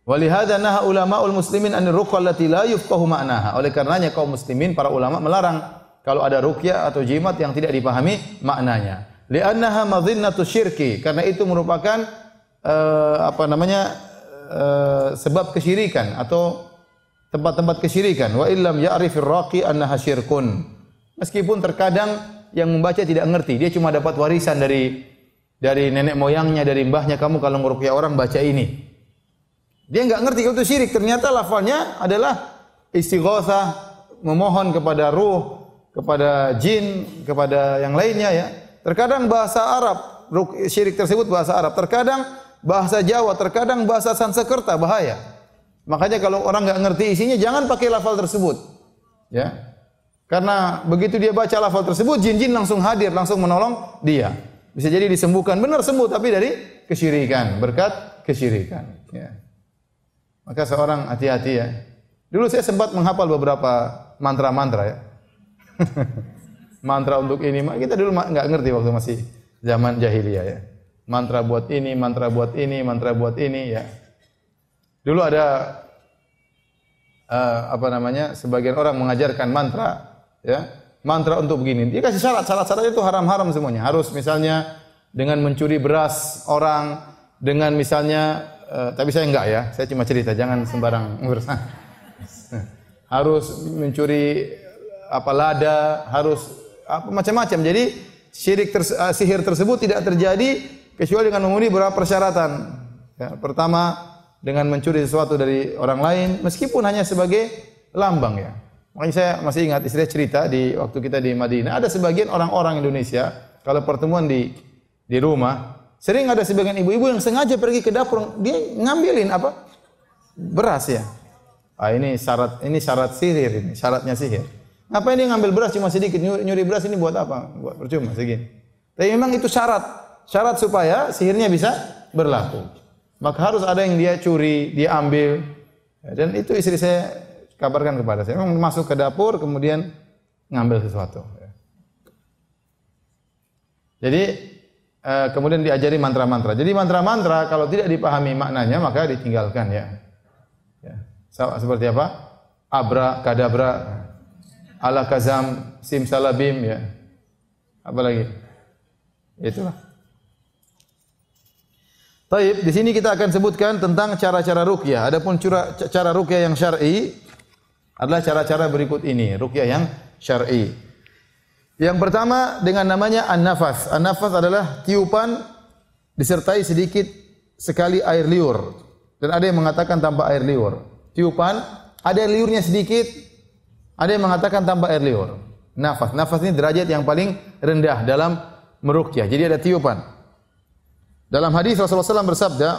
Walihada naha ulama'ul muslimin an ruqyah allati la yufqahu ma'naha. Oleh karenanya kaum muslimin para ulama melarang kalau ada rukyah atau jimat yang tidak dipahami maknanya. Li'annaha madhinnatu syirki. Karena itu merupakan uh, apa namanya uh, sebab kesyirikan atau tempat-tempat kesyirikan. Wa illam ya'rifir raqi annaha syirkun. Meskipun terkadang yang membaca tidak ngerti, dia cuma dapat warisan dari dari nenek moyangnya, dari mbahnya kamu kalau ngerukyah orang baca ini. Dia nggak ngerti itu syirik. Ternyata lafalnya adalah istighosa, memohon kepada ruh, kepada jin, kepada yang lainnya ya. Terkadang bahasa Arab, syirik tersebut bahasa Arab. Terkadang bahasa Jawa, terkadang bahasa Sanskerta, bahaya. Makanya kalau orang nggak ngerti isinya, jangan pakai lafal tersebut. Ya, karena begitu dia baca lafal tersebut, jin-jin langsung hadir, langsung menolong dia. Bisa jadi disembuhkan, benar sembuh, tapi dari kesyirikan, berkat kesyirikan. Ya. Maka seorang hati-hati ya. Dulu saya sempat menghafal beberapa mantra-mantra ya. mantra untuk ini, kita dulu nggak ngerti waktu masih zaman jahiliyah ya. Mantra buat ini, mantra buat ini, mantra buat ini ya. Dulu ada uh, apa namanya? Sebagian orang mengajarkan mantra ya mantra untuk begini. Dia kasih syarat, syarat-syarat itu haram-haram semuanya. Harus misalnya dengan mencuri beras orang, dengan misalnya, uh, tapi saya enggak ya, saya cuma cerita, jangan sembarang berusaha. harus mencuri apa lada, harus apa macam-macam. Jadi syirik ter, uh, sihir tersebut tidak terjadi kecuali dengan memenuhi beberapa persyaratan. Ya, pertama dengan mencuri sesuatu dari orang lain meskipun hanya sebagai lambang ya. Makanya saya masih ingat istri cerita di waktu kita di Madinah, ada sebagian orang-orang Indonesia kalau pertemuan di di rumah, sering ada sebagian ibu-ibu yang sengaja pergi ke dapur, dia ngambilin apa? Beras ya. Ah ini syarat ini syarat sihir ini, syaratnya sihir. Ngapain dia ngambil beras cuma sedikit, nyuri, nyuri beras ini buat apa? Buat percuma segini. Tapi memang itu syarat, syarat supaya sihirnya bisa berlaku. Maka harus ada yang dia curi, dia ambil. Dan itu istri saya kabarkan kepada saya. Memang masuk ke dapur kemudian ngambil sesuatu. Jadi eh, kemudian diajari mantra-mantra. Jadi mantra-mantra kalau tidak dipahami maknanya maka ditinggalkan ya. ya. Seperti apa? Abra, kadabra, ala kazam, simsalabim ya. Apa lagi? Itulah. Taib, di sini kita akan sebutkan tentang cara-cara rukyah. Adapun cara, cara rukyah yang syar'i adalah cara-cara berikut ini, rukyah yang syar'i. Yang pertama dengan namanya an-nafas. An-nafas adalah tiupan disertai sedikit sekali air liur. Dan ada yang mengatakan tanpa air liur. Tiupan ada air liurnya sedikit, ada yang mengatakan tanpa air liur. Nafas. Nafas ini derajat yang paling rendah dalam merukyah. Jadi ada tiupan. Dalam hadis Rasulullah SAW bersabda,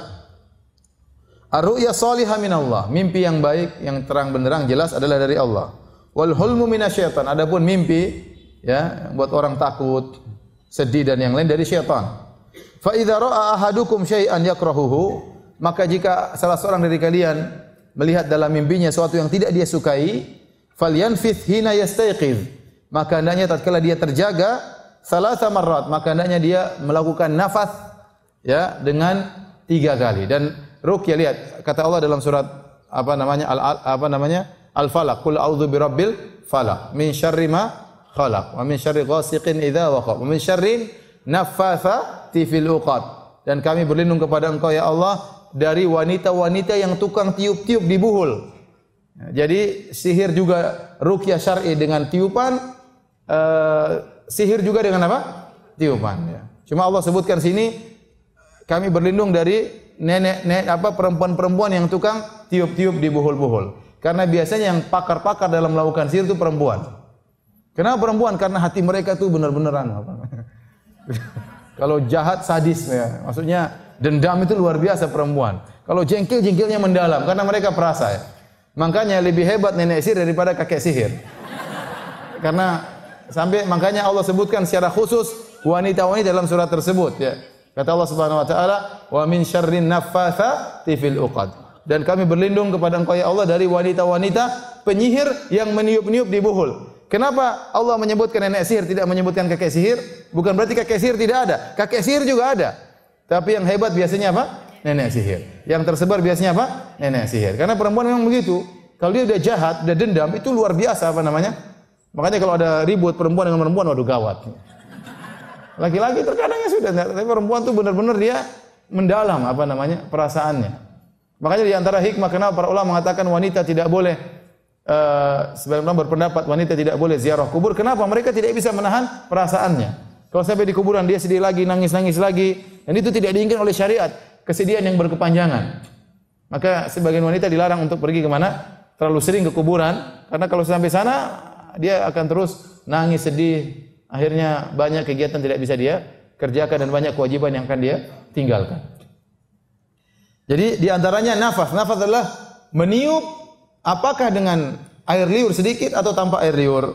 Ar-ru'ya salihah min Allah. Mimpi yang baik, yang terang benderang jelas adalah dari Allah. Wal hulmu minasyaitan. Adapun mimpi ya buat orang takut, sedih dan yang lain dari syaitan. Fa idza ra'a ahadukum syai'an yakrahuhu, maka jika salah seorang dari kalian melihat dalam mimpinya sesuatu yang tidak dia sukai, falyanfith hina yastayqiz. Maka hendaknya tatkala dia terjaga salah marrat, maka hendaknya dia melakukan nafas ya dengan tiga kali dan rukyah lihat kata Allah dalam surat apa namanya al, apa namanya al falaq qul a'udzu birabbil falaq min syarri ma khalaq wa min syarri ghasiqin idza waqab wa min syarri naffatsati fil uqad dan kami berlindung kepada engkau ya Allah dari wanita-wanita yang tukang tiup-tiup di buhul jadi sihir juga rukyah syar'i dengan tiupan, uh, sihir juga dengan apa? Tiupan. Ya. Cuma Allah sebutkan sini kami berlindung dari nenek-nenek apa perempuan-perempuan yang tukang tiup-tiup di buhul-buhul. Karena biasanya yang pakar-pakar dalam melakukan sihir itu perempuan. Kenapa perempuan? Karena hati mereka tuh benar-benaran apa? Kalau jahat sadis ya. Maksudnya dendam itu luar biasa perempuan. Kalau jengkel jengkelnya mendalam karena mereka perasa ya. Makanya lebih hebat nenek sihir daripada kakek sihir. Karena sampai makanya Allah sebutkan secara khusus wanita-wanita dalam surat tersebut ya. Kata Allah Subhanahu wa taala, "Wa min syarrin naffatsati fil uqad." Dan kami berlindung kepada Engkau ya Allah dari wanita-wanita penyihir yang meniup-niup di buhul. Kenapa Allah menyebutkan nenek sihir tidak menyebutkan kakek sihir? Bukan berarti kakek sihir tidak ada. Kakek sihir juga ada. Tapi yang hebat biasanya apa? nenek sihir. Yang tersebar biasanya apa? Nenek sihir. Karena perempuan memang begitu. Kalau dia udah jahat, udah dendam, itu luar biasa apa namanya? Makanya kalau ada ribut perempuan dengan perempuan, waduh gawat. Laki-laki terkadang ya sudah, tapi perempuan tuh benar-benar dia mendalam apa namanya perasaannya. Makanya di antara hikmah kenapa para ulama mengatakan wanita tidak boleh uh, sebenarnya berpendapat wanita tidak boleh ziarah kubur. Kenapa? Mereka tidak bisa menahan perasaannya. Kalau sampai di kuburan dia sedih lagi, nangis-nangis lagi, dan itu tidak diinginkan oleh syariat kesedihan yang berkepanjangan. Maka sebagian wanita dilarang untuk pergi ke mana? Terlalu sering ke kuburan karena kalau sampai sana dia akan terus nangis sedih. Akhirnya banyak kegiatan tidak bisa dia kerjakan dan banyak kewajiban yang akan dia tinggalkan. Jadi di antaranya nafas. Nafas adalah meniup apakah dengan air liur sedikit atau tanpa air liur.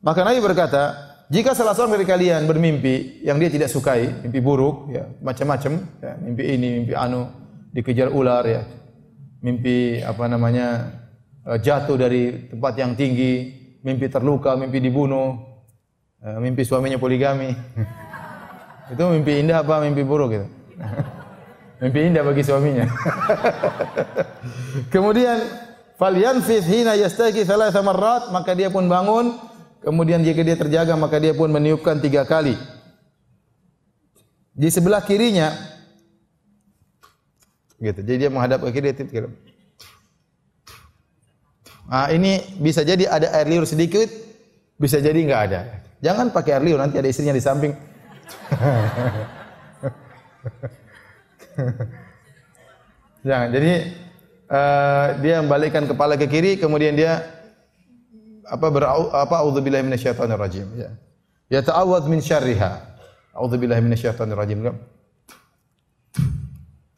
Maka Nabi berkata, jika salah seorang dari kalian bermimpi yang dia tidak sukai, mimpi buruk, ya macam-macam, ya, mimpi ini, mimpi anu, dikejar ular, ya, mimpi apa namanya eh, jatuh dari tempat yang tinggi, mimpi terluka, mimpi dibunuh, eh, mimpi suaminya poligami, itu mimpi indah apa mimpi buruk gitu? mimpi indah bagi suaminya. Kemudian falyanfith hina yastaqi thalatha marrat, maka dia pun bangun Kemudian jika dia terjaga maka dia pun meniupkan tiga kali. Di sebelah kirinya gitu. Jadi dia menghadap ke kiri dia Nah, ini bisa jadi ada air liur sedikit, bisa jadi enggak ada. Jangan pakai air liur nanti ada istrinya di samping. Jangan. Jadi uh, dia membalikkan kepala ke kiri, kemudian dia apa berau apa auzubillahi minasyaitonir rajim ya. Ya ta'awwadz min syarriha. Auzubillahi minasyaitonir rajim.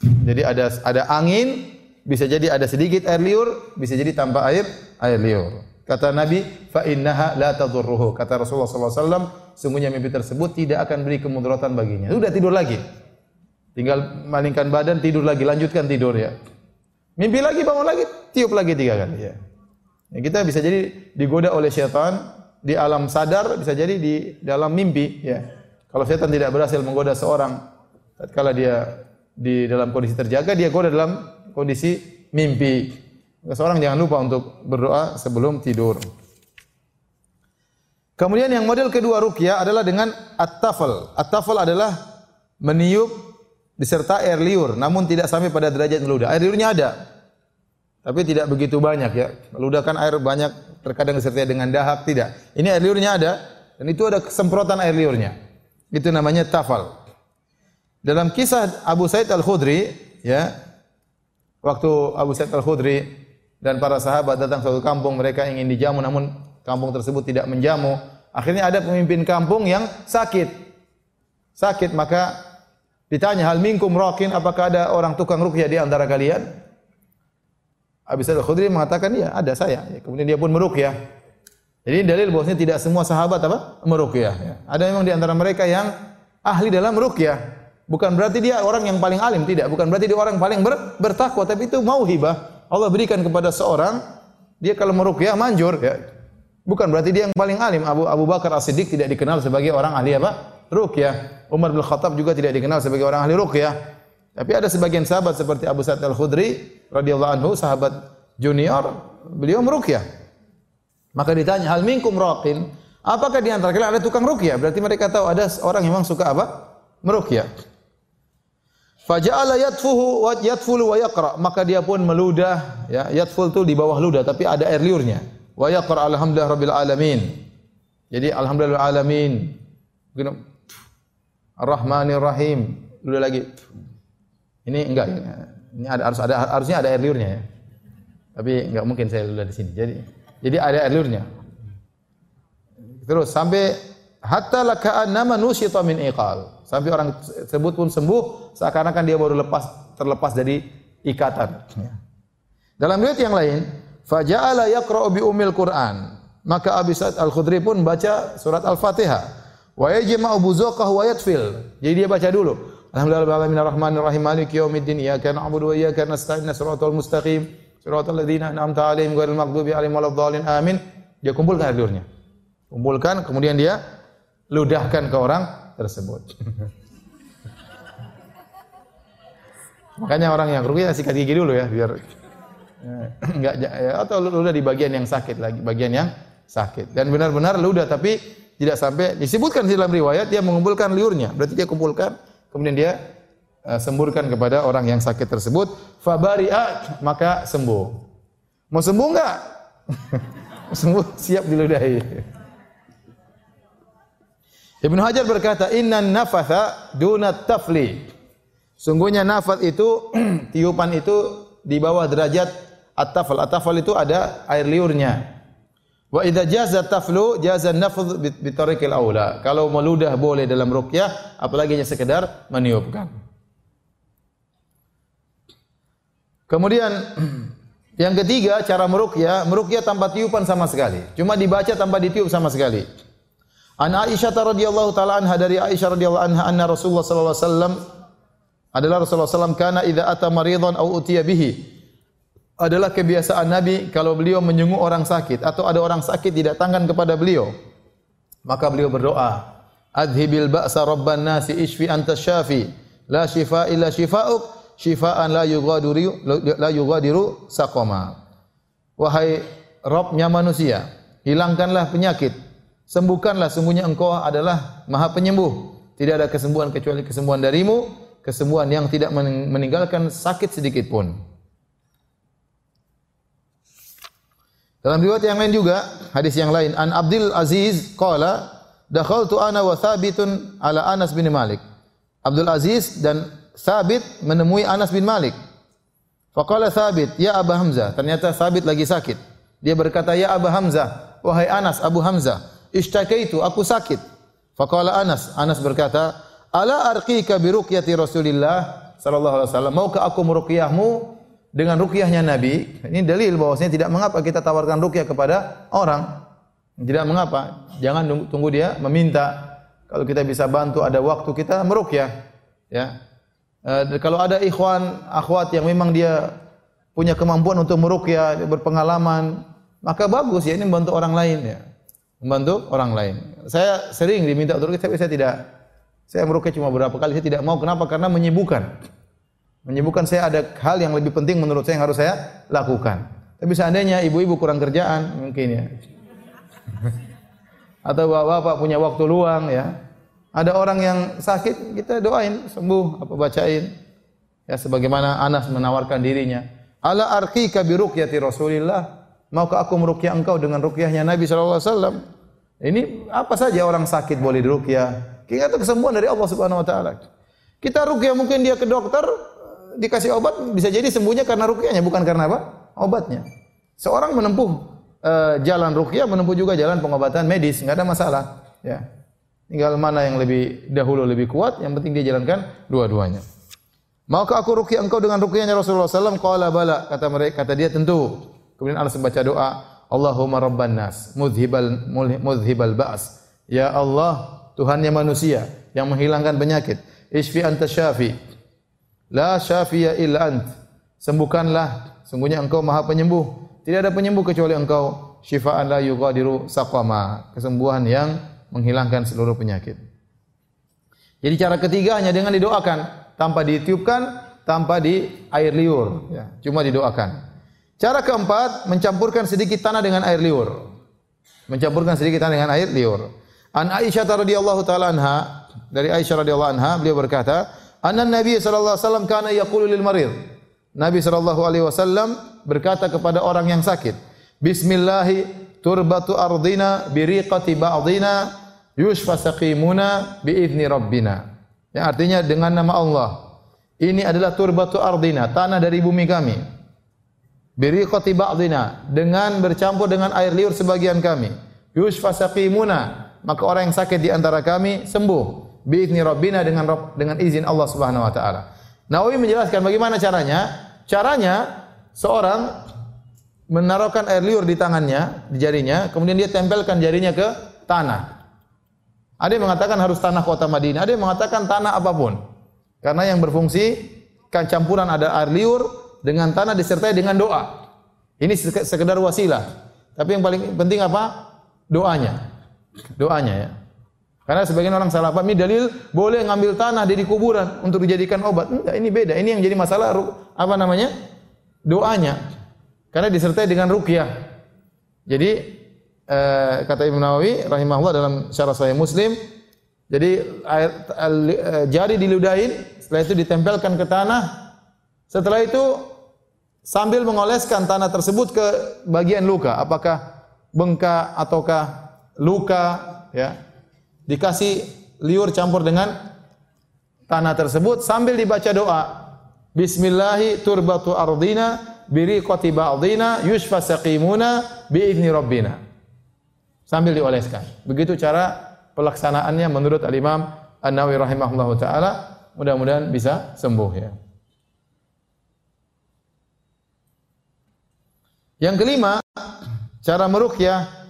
Jadi ada ada angin, bisa jadi ada sedikit air liur, bisa jadi tanpa air air liur. Kata Nabi, fa innaha la tadurruhu. Kata Rasulullah sallallahu alaihi wasallam, sungguhnya mimpi tersebut tidak akan beri kemudaratan baginya. Sudah tidur lagi. Tinggal malingkan badan, tidur lagi, lanjutkan tidur ya. Mimpi lagi, bangun lagi, tiup lagi tiga kali ya. Ya, kita bisa jadi digoda oleh syaitan di alam sadar, bisa jadi di dalam mimpi. Ya. Kalau syaitan tidak berhasil menggoda seorang, tatkala dia di dalam kondisi terjaga, dia goda dalam kondisi mimpi. Seorang jangan lupa untuk berdoa sebelum tidur. Kemudian yang model kedua rukyah adalah dengan at-tafal. At-tafal adalah meniup disertai air liur, namun tidak sampai pada derajat meludah. Air liurnya ada, tapi tidak begitu banyak ya. Meludahkan air banyak terkadang disertai dengan dahak tidak. Ini air liurnya ada dan itu ada semprotan air liurnya. Itu namanya tafal. Dalam kisah Abu Said Al-Khudri ya waktu Abu Said Al-Khudri dan para sahabat datang suatu kampung mereka ingin dijamu namun kampung tersebut tidak menjamu. Akhirnya ada pemimpin kampung yang sakit. Sakit maka ditanya hal minkum rakin apakah ada orang tukang rukyah di antara kalian? Abi Sa'id Al-Khudri mengatakan, ya ada saya. Ya, kemudian dia pun meruqyah. Jadi dalil bahwasanya tidak semua sahabat apa? meruqyah. Ya. Ada memang di antara mereka yang ahli dalam meruqyah. Bukan berarti dia orang yang paling alim, tidak. Bukan berarti dia orang paling ber, bertakwa, tapi itu mau hibah. Allah berikan kepada seorang, dia kalau meruqyah manjur. Ya. Bukan berarti dia yang paling alim. Abu Abu Bakar As-Siddiq tidak dikenal sebagai orang ahli apa? Ruqyah. Umar bin Khattab juga tidak dikenal sebagai orang ahli ruqyah. Tapi ada sebagian sahabat seperti Abu Sa'id Al-Khudri radhiyallahu anhu, sahabat junior, beliau meruqyah. Maka ditanya, "Hal minkum raqin?" Apakah di antara kalian ada tukang ruqyah? Berarti mereka tahu ada orang yang memang suka apa? Meruqyah. Faja'ala yatfuhu wa yatfulu wa yaqra. Maka dia pun meludah, ya. Yatful itu di bawah ludah tapi ada air liurnya. Wa yaqra alhamdulillah rabbil alamin. Jadi alhamdulillah alamin. Ar-Rahmanir Rahim. Ludah lagi. Ini enggak ya. Ini ada harus ada harusnya ada air liurnya ya. Tapi enggak mungkin saya ludah di sini. Jadi jadi ada air liurnya. Terus sampai hatta nama nusyita min iqal. Sampai orang tersebut pun sembuh seakan-akan dia baru lepas terlepas dari ikatan. Ya. Dalam riwayat yang lain, faja'ala yaqra'u bi ummil Qur'an. Maka Abi Sa'id Al-Khudri pun baca surat Al-Fatihah. Wa yajma'u buzuqah wa yatfil. Jadi dia baca dulu. Alhamdulillahirrahmanirrahim maliki yaumiddin iyyaka na'budu wa iyyaka nasta'in siratal mustaqim siratal ladzina an'amta 'alaihim ghairil maghdubi 'alaihim waladdallin amin. Dia kumpulkan hadurnya. Kumpulkan kemudian dia ludahkan ke orang tersebut. Makanya orang yang rugi sikat gigi dulu ya biar enggak ya, atau ludah di bagian yang sakit lagi, bagian yang sakit. Dan benar-benar ludah tapi tidak sampai disebutkan di dalam riwayat dia mengumpulkan liurnya. Berarti dia kumpulkan kemudian dia uh, semburkan kepada orang yang sakit tersebut, fabari'a maka sembuh. Mau sembuh enggak? sembuh siap diludahi. Ibnu Hajar berkata, "Inna nafatha duna tafli." Sungguhnya nafat itu tiupan itu di bawah derajat at-tafal. At-tafal itu ada air liurnya. Wa idza jaza taflu jaza nafdh bi tariqil aula. Kalau meludah boleh dalam ruqyah, apalagi hanya sekedar meniupkan. Kemudian yang ketiga cara meruqyah, meruqyah tanpa tiupan sama sekali. Cuma dibaca tanpa ditiup sama sekali. An Aisyah radhiyallahu taala anha dari Aisyah radhiyallahu anha anna Rasulullah sallallahu alaihi wasallam adalah Rasulullah sallam kana idza ata maridhan aw utiya bihi adalah kebiasaan Nabi kalau beliau menyenguk orang sakit atau ada orang sakit didatangkan kepada beliau maka beliau berdoa adhibil ba'sa rabban nasi ishfi anta syafi la shifa illa shifauk shifaan la yughadiru la yughadiru saqama wahai Rabbnya manusia hilangkanlah penyakit sembuhkanlah sungguhnya engkau adalah maha penyembuh. Tidak ada kesembuhan kecuali kesembuhan darimu, kesembuhan yang tidak meninggalkan sakit sedikit pun. Dalam riwayat yang lain juga, hadis yang lain, An Abdul Aziz qala, dakhaltu ana wa Thabitun ala Anas bin Malik. Abdul Aziz dan Thabit menemui Anas bin Malik. Faqala Thabit, ya Abu Hamzah. Ternyata Thabit lagi sakit. Dia berkata, ya Abu Hamzah, wahai Anas, Abu Hamzah, Ishtakaitu, aku sakit. Faqala Anas, Anas berkata, "Ala arqika bi ruqyati Rasulillah sallallahu alaihi wasallam? Maukah aku meruqyahmu dengan ruqyahnya Nabi?" Ini dalil bahwasanya tidak mengapa kita tawarkan ruqyah kepada orang. Tidak mengapa. Jangan tunggu dia meminta. Kalau kita bisa bantu ada waktu kita meruqyah. Ya. E, kalau ada ikhwan, akhwat yang memang dia punya kemampuan untuk meruqyah, berpengalaman, maka bagus ya ini membantu orang lain ya membantu orang lain. Saya sering diminta untuk tapi saya tidak saya merukyah cuma beberapa kali, saya tidak mau. Kenapa? Karena menyibukkan. Menyibukkan saya ada hal yang lebih penting menurut saya yang harus saya lakukan. Tapi seandainya ibu-ibu kurang kerjaan, mungkin ya. Atau bapak-bapak punya waktu luang ya. Ada orang yang sakit, kita doain sembuh, apa bacain. Ya sebagaimana Anas menawarkan dirinya. Ala arqika bi Rasulillah Maukah aku merukyah engkau dengan rukyahnya Nabi sallallahu alaihi wasallam? Ini apa saja orang sakit boleh dirukyah. Kita kesembuhan dari Allah Subhanahu wa taala. Kita rukyah mungkin dia ke dokter dikasih obat bisa jadi sembuhnya karena rukyahnya bukan karena apa? Obatnya. Seorang menempuh uh, jalan rukyah menempuh juga jalan pengobatan medis, enggak ada masalah, ya. Tinggal mana yang lebih dahulu lebih kuat, yang penting dia jalankan dua-duanya. Maukah aku rukyah engkau dengan rukyahnya Rasulullah SAW? Qala bala. Kata mereka, kata dia tentu. Kemudian Anas membaca doa, Allahumma rabban nas, mudhibal mudhibal ba's. Ya Allah, Tuhannya manusia yang menghilangkan penyakit. Isfi anta syafi. La syafiya illa ant. Sembuhkanlah, sungguhnya engkau maha penyembuh. Tidak ada penyembuh kecuali engkau. Syifaan la yughadiru saqama. Kesembuhan yang menghilangkan seluruh penyakit. Jadi cara ketiga hanya dengan didoakan, tanpa ditiupkan, tanpa di air liur, ya, cuma didoakan. Cara keempat, mencampurkan sedikit tanah dengan air liur. Mencampurkan sedikit tanah dengan air liur. An Aisyah radhiyallahu taala anha, dari Aisyah radhiyallahu anha, beliau berkata, "Anna Nabi sallallahu alaihi wasallam kana yaqulu lil marid." Nabi sallallahu alaihi wasallam berkata kepada orang yang sakit, "Bismillahi turbatu ardina biriqati ba'dina yushfa saqimuna biizni rabbina." Yang artinya dengan nama Allah. Ini adalah turbatu ardina, tanah dari bumi kami Biriqati ba'dina dengan bercampur dengan air liur sebagian kami. Yushfa saqimuna, maka orang yang sakit di antara kami sembuh. Biizni rabbina dengan dengan izin Allah Subhanahu wa taala. Nawawi menjelaskan bagaimana caranya? Caranya seorang menaruhkan air liur di tangannya, di jarinya, kemudian dia tempelkan jarinya ke tanah. Ada yang mengatakan harus tanah kota Madinah, ada yang mengatakan tanah apa pun. Karena yang berfungsi kan campuran ada air liur, dengan tanah disertai dengan doa. Ini sekedar wasilah. Tapi yang paling penting apa? Doanya. Doanya ya. Karena sebagian orang salah paham ini dalil boleh ngambil tanah di kuburan untuk dijadikan obat. Enggak, ini beda. Ini yang jadi masalah apa namanya? Doanya. Karena disertai dengan ruqyah. Jadi eh, kata Imam Nawawi rahimahullah dalam syarah Sahih Muslim, jadi eh, jari diludahin, setelah itu ditempelkan ke tanah. Setelah itu sambil mengoleskan tanah tersebut ke bagian luka, apakah bengkak ataukah luka, ya. Dikasih liur campur dengan tanah tersebut sambil dibaca doa. Bismillahi turbatu ardina biriqati ba'dina yushfa saqimuna biizni rabbina. Sambil dioleskan. Begitu cara pelaksanaannya menurut Al-Imam An-Nawawi rahimahullahu taala. Mudah-mudahan bisa sembuh ya. Yang kelima, cara meruqyah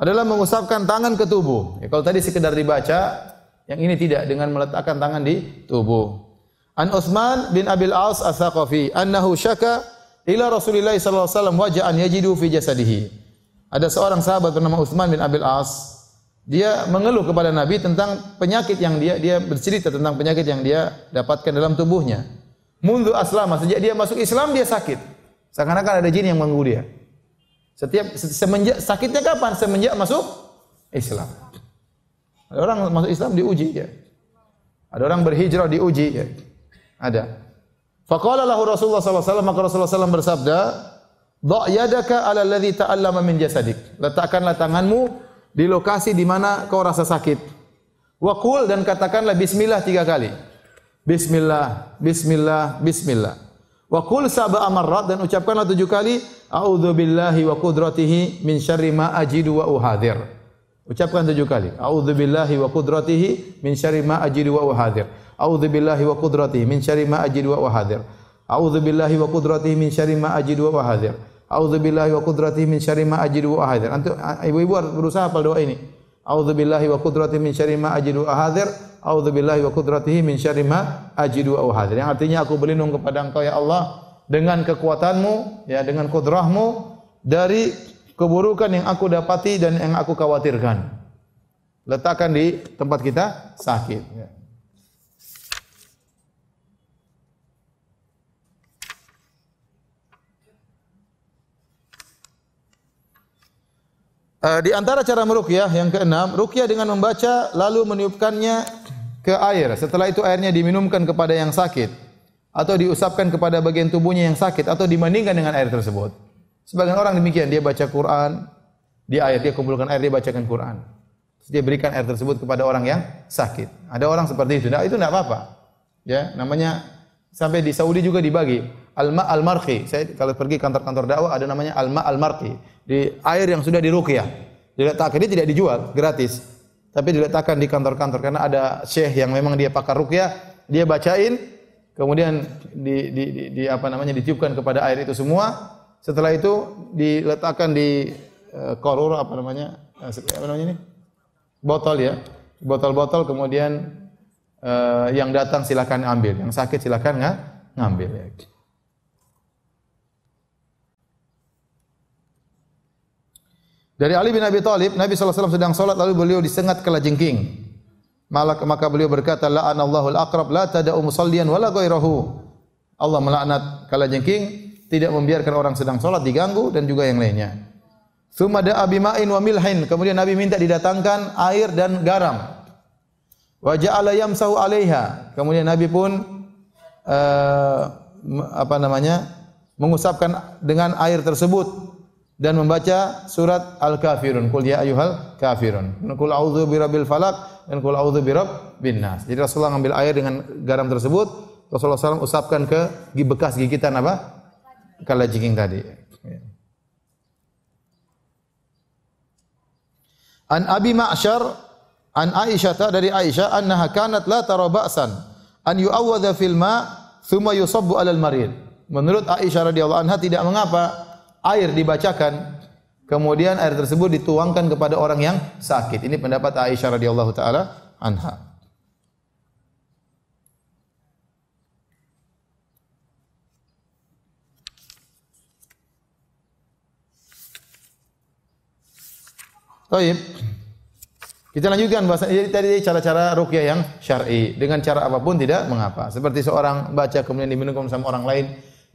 adalah mengusapkan tangan ke tubuh. Ya, kalau tadi sekedar dibaca, yang ini tidak dengan meletakkan tangan di tubuh. An Utsman bin Abil As As-Saqafi annahu syaka ila Rasulillah sallallahu alaihi wasallam waja'an yajidu fi jasadihi. Ada seorang sahabat bernama Utsman bin Abil As dia mengeluh kepada Nabi tentang penyakit yang dia dia bercerita tentang penyakit yang dia dapatkan dalam tubuhnya. Mundu aslama sejak dia masuk Islam dia sakit. Seakan-akan ada jin yang mengganggu dia. Setiap semenjak sakitnya kapan? Semenjak masuk Islam. Ada orang masuk Islam diuji ya. Ada orang berhijrah diuji ya. Ada. Faqala lahu Rasulullah SAW, maka Rasulullah SAW bersabda, "Dha' yadaka 'ala alladhi ta'allama min jasadik." Letakkanlah tanganmu di lokasi di mana kau rasa sakit. Wa qul dan katakanlah bismillah tiga kali. Bismillah, bismillah, bismillah. Wa qul sab'a marrat dan ucapkanlah tujuh kali a'udzu billahi wa qudratihi min syarri ma ajidu wa uhadir. Ucapkan tujuh kali. A'udzu billahi wa qudratihi min syarri ma ajidu wa uhadir. A'udzu billahi wa qudratihi min syarri ma ajidu wa uhadir. A'udzu billahi wa qudratihi min syarri ma ajidu wa uhadir. A'udzu billahi wa qudratihi min syarri ma ajidu wa uhadir. Antum ibu-ibu berusaha hafal doa ini. A'udzu billahi wa qudratihi min syarri ma ajidu wa uhadir. A'udzu billahi wa qudratihi min syarri ma ajidu au hadir. Yang artinya aku berlindung kepada Engkau ya Allah dengan kekuatanmu, ya dengan kudrahmu dari keburukan yang aku dapati dan yang aku khawatirkan. Letakkan di tempat kita sakit. Ya. Uh, di antara cara meruqyah yang keenam, ruqyah dengan membaca lalu meniupkannya ke air. Setelah itu airnya diminumkan kepada yang sakit atau diusapkan kepada bagian tubuhnya yang sakit atau dibandingkan dengan air tersebut. Sebagian orang demikian, dia baca Quran di air, dia kumpulkan air, dia bacakan Quran. dia berikan air tersebut kepada orang yang sakit. Ada orang seperti itu. Nah, itu tidak apa-apa. Ya, namanya sampai di Saudi juga dibagi alma al-marqi. Saya kalau pergi kantor-kantor dakwah ada namanya alma al-marqi. Di air yang sudah diruqyah. Diletakkan dia tidak dijual, gratis tapi diletakkan di kantor-kantor karena ada syekh yang memang dia pakar rukyah, dia bacain, kemudian di, di, di, di apa namanya ditiupkan kepada air itu semua. Setelah itu diletakkan di uh, korur apa namanya? Uh, apa namanya ini? Botol ya. Botol-botol kemudian uh, yang datang silakan ambil, yang sakit silakan nggak ngambil ya. Dari Ali bin Abi Thalib, Nabi SAW sedang sholat lalu beliau disengat kelajengking. Maka, maka beliau berkata, La'anallahu al-aqrab la tada'u musallian wala ghairahu. Allah melaknat kalajengking, tidak membiarkan orang sedang sholat diganggu dan juga yang lainnya. Thumma da'a bima'in wa milhin. Kemudian Nabi minta didatangkan air dan garam. Wa ja'ala yamsahu 'alaiha. Kemudian Nabi pun uh, apa namanya? mengusapkan dengan air tersebut dan membaca surat Al-Kafirun. Qul ya ayyuhal kafirun. Qul a'udzu birabbil falaq dan qul a'udzu birabbin nas. Jadi Rasulullah ngambil air dengan garam tersebut, Rasulullah SAW usapkan ke bekas gigitan apa? kala jengking tadi. An Abi Ma'syar an Aisyah dari Aisyah annaha kanat la tara ba'san an yu'awwadha fil ma' thumma yusabbu 'alal marid. Menurut Aisyah radhiyallahu anha tidak mengapa air dibacakan kemudian air tersebut dituangkan kepada orang yang sakit. Ini pendapat Aisyah radhiyallahu taala anha. Baik. Kita lanjutkan bahasa jadi tadi cara-cara ruqyah yang syar'i dengan cara apa pun tidak mengapa. Seperti seorang baca kemudian diminum sama orang lain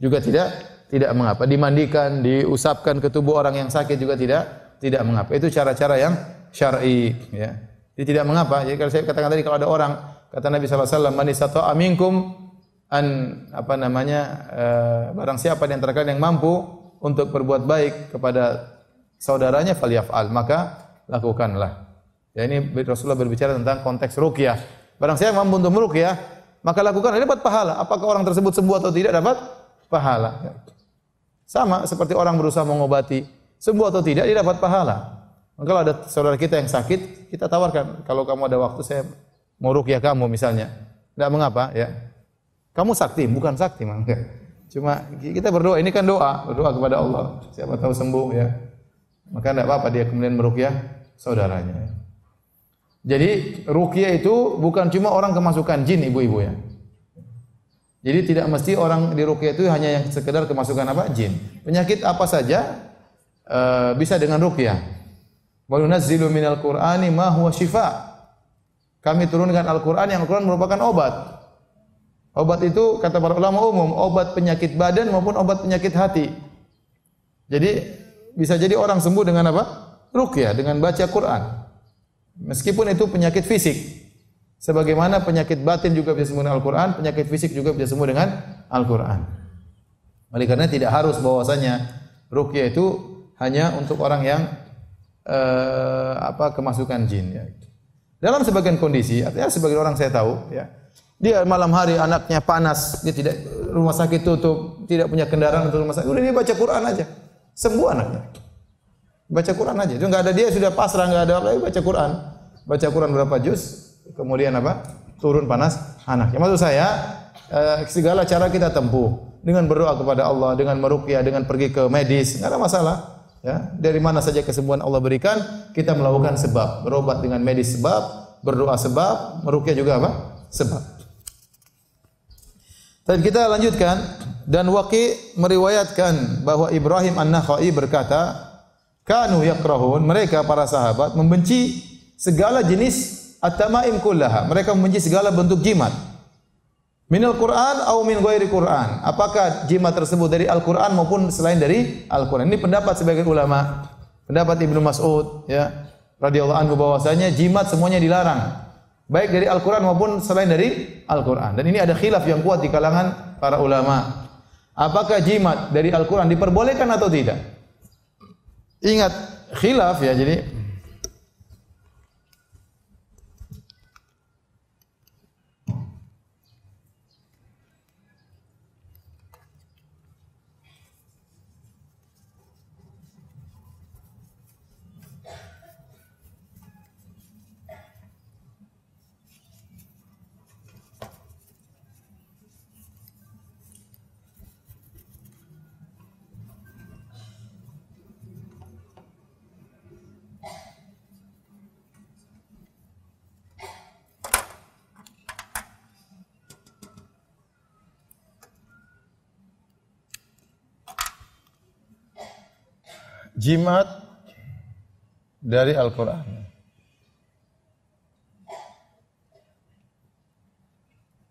juga tidak tidak mengapa. Dimandikan, diusapkan ke tubuh orang yang sakit juga tidak tidak mengapa. Itu cara-cara yang syar'i ya. Jadi tidak mengapa. Jadi kalau saya katakan tadi kalau ada orang kata Nabi sallallahu alaihi wasallam man istata'a minkum an apa namanya uh, barang siapa di antara yang mampu untuk berbuat baik kepada saudaranya falyaf'al maka lakukanlah. Ya ini Rasulullah berbicara tentang konteks ruqyah. Barang siapa mampu untuk meruqyah, maka lakukan dia dapat pahala. Apakah orang tersebut sembuh atau tidak dapat pahala. Ya. Sama seperti orang berusaha mengobati, sembuh atau tidak dia dapat pahala. Kalau ada saudara kita yang sakit, kita tawarkan, kalau kamu ada waktu saya mau ruqyah kamu misalnya. Tidak mengapa ya. Kamu sakti, bukan sakti mangga. Cuma kita berdoa, ini kan doa, berdoa kepada Allah. Siapa tahu sembuh ya. Maka tidak apa-apa dia kemudian meruqyah saudaranya. Jadi ruqyah itu bukan cuma orang kemasukan jin ibu-ibu ya. Jadi tidak mesti orang di ruqyah itu hanya yang sekedar kemasukan apa? jin. Penyakit apa saja uh, bisa dengan ruqyah. Wa nunazzilu minal Qur'ani ma huwa shifa. Kami turunkan Al-Qur'an yang Al-Qur'an merupakan obat. Obat itu kata para ulama umum, obat penyakit badan maupun obat penyakit hati. Jadi bisa jadi orang sembuh dengan apa? ruqyah dengan baca Quran. Meskipun itu penyakit fisik. Sebagaimana penyakit batin juga bisa sembuh dengan Al-Quran, penyakit fisik juga bisa sembuh dengan Al-Quran. Oleh karena tidak harus bahwasanya ruqyah itu hanya untuk orang yang uh, apa kemasukan jin ya. Dalam sebagian kondisi, artinya sebagian orang saya tahu ya. Dia malam hari anaknya panas, dia tidak rumah sakit tutup, tidak punya kendaraan untuk rumah sakit. Udah dia baca Quran aja. Sembuh anaknya. Baca Quran aja. Itu enggak ada dia sudah pasrah, enggak ada apa, baca Quran. Baca Quran berapa juz, kemudian apa? Turun panas anak. Ya, maksud saya eh, segala cara kita tempuh dengan berdoa kepada Allah, dengan meruqyah, dengan pergi ke medis, enggak ada masalah. Ya, dari mana saja kesembuhan Allah berikan, kita melakukan sebab. Berobat dengan medis sebab, berdoa sebab, meruqyah juga apa? Sebab. Dan kita lanjutkan dan Waqi meriwayatkan bahwa Ibrahim An-Nakhai berkata, kanu yakrahun mereka para sahabat membenci segala jenis at-tamaim kullaha. Mereka membenci segala bentuk jimat. Minal Quran atau min ghairi Quran. Apakah jimat tersebut dari Al-Quran maupun selain dari Al-Quran? Ini pendapat sebagian ulama. Pendapat Ibnu Mas'ud ya radhiyallahu anhu bahwasanya jimat semuanya dilarang. Baik dari Al-Quran maupun selain dari Al-Quran. Dan ini ada khilaf yang kuat di kalangan para ulama. Apakah jimat dari Al-Quran diperbolehkan atau tidak? Ingat khilaf ya, jadi jimat dari Al-Quran.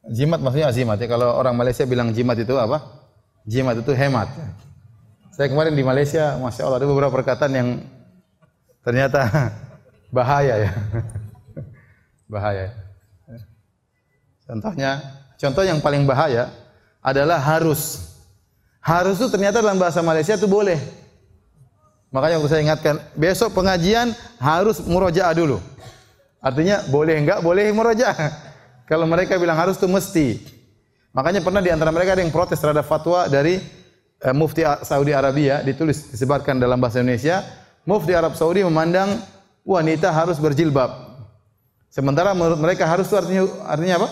Jimat maksudnya azimat ya. Kalau orang Malaysia bilang jimat itu apa? Jimat itu hemat. Saya kemarin di Malaysia, masya Allah ada beberapa perkataan yang ternyata bahaya ya, bahaya. Contohnya, contoh yang paling bahaya adalah harus. Harus itu ternyata dalam bahasa Malaysia itu boleh. Makanya waktu saya ingatkan, besok pengajian harus murojaah dulu. Artinya boleh enggak, boleh murojaah. Kalau mereka bilang harus itu mesti. Makanya pernah di antara mereka ada yang protes terhadap fatwa dari uh, Mufti Saudi Arabia ditulis disebarkan dalam bahasa Indonesia. Mufti Arab Saudi memandang wanita harus berjilbab. Sementara menurut mereka harus itu artinya artinya apa?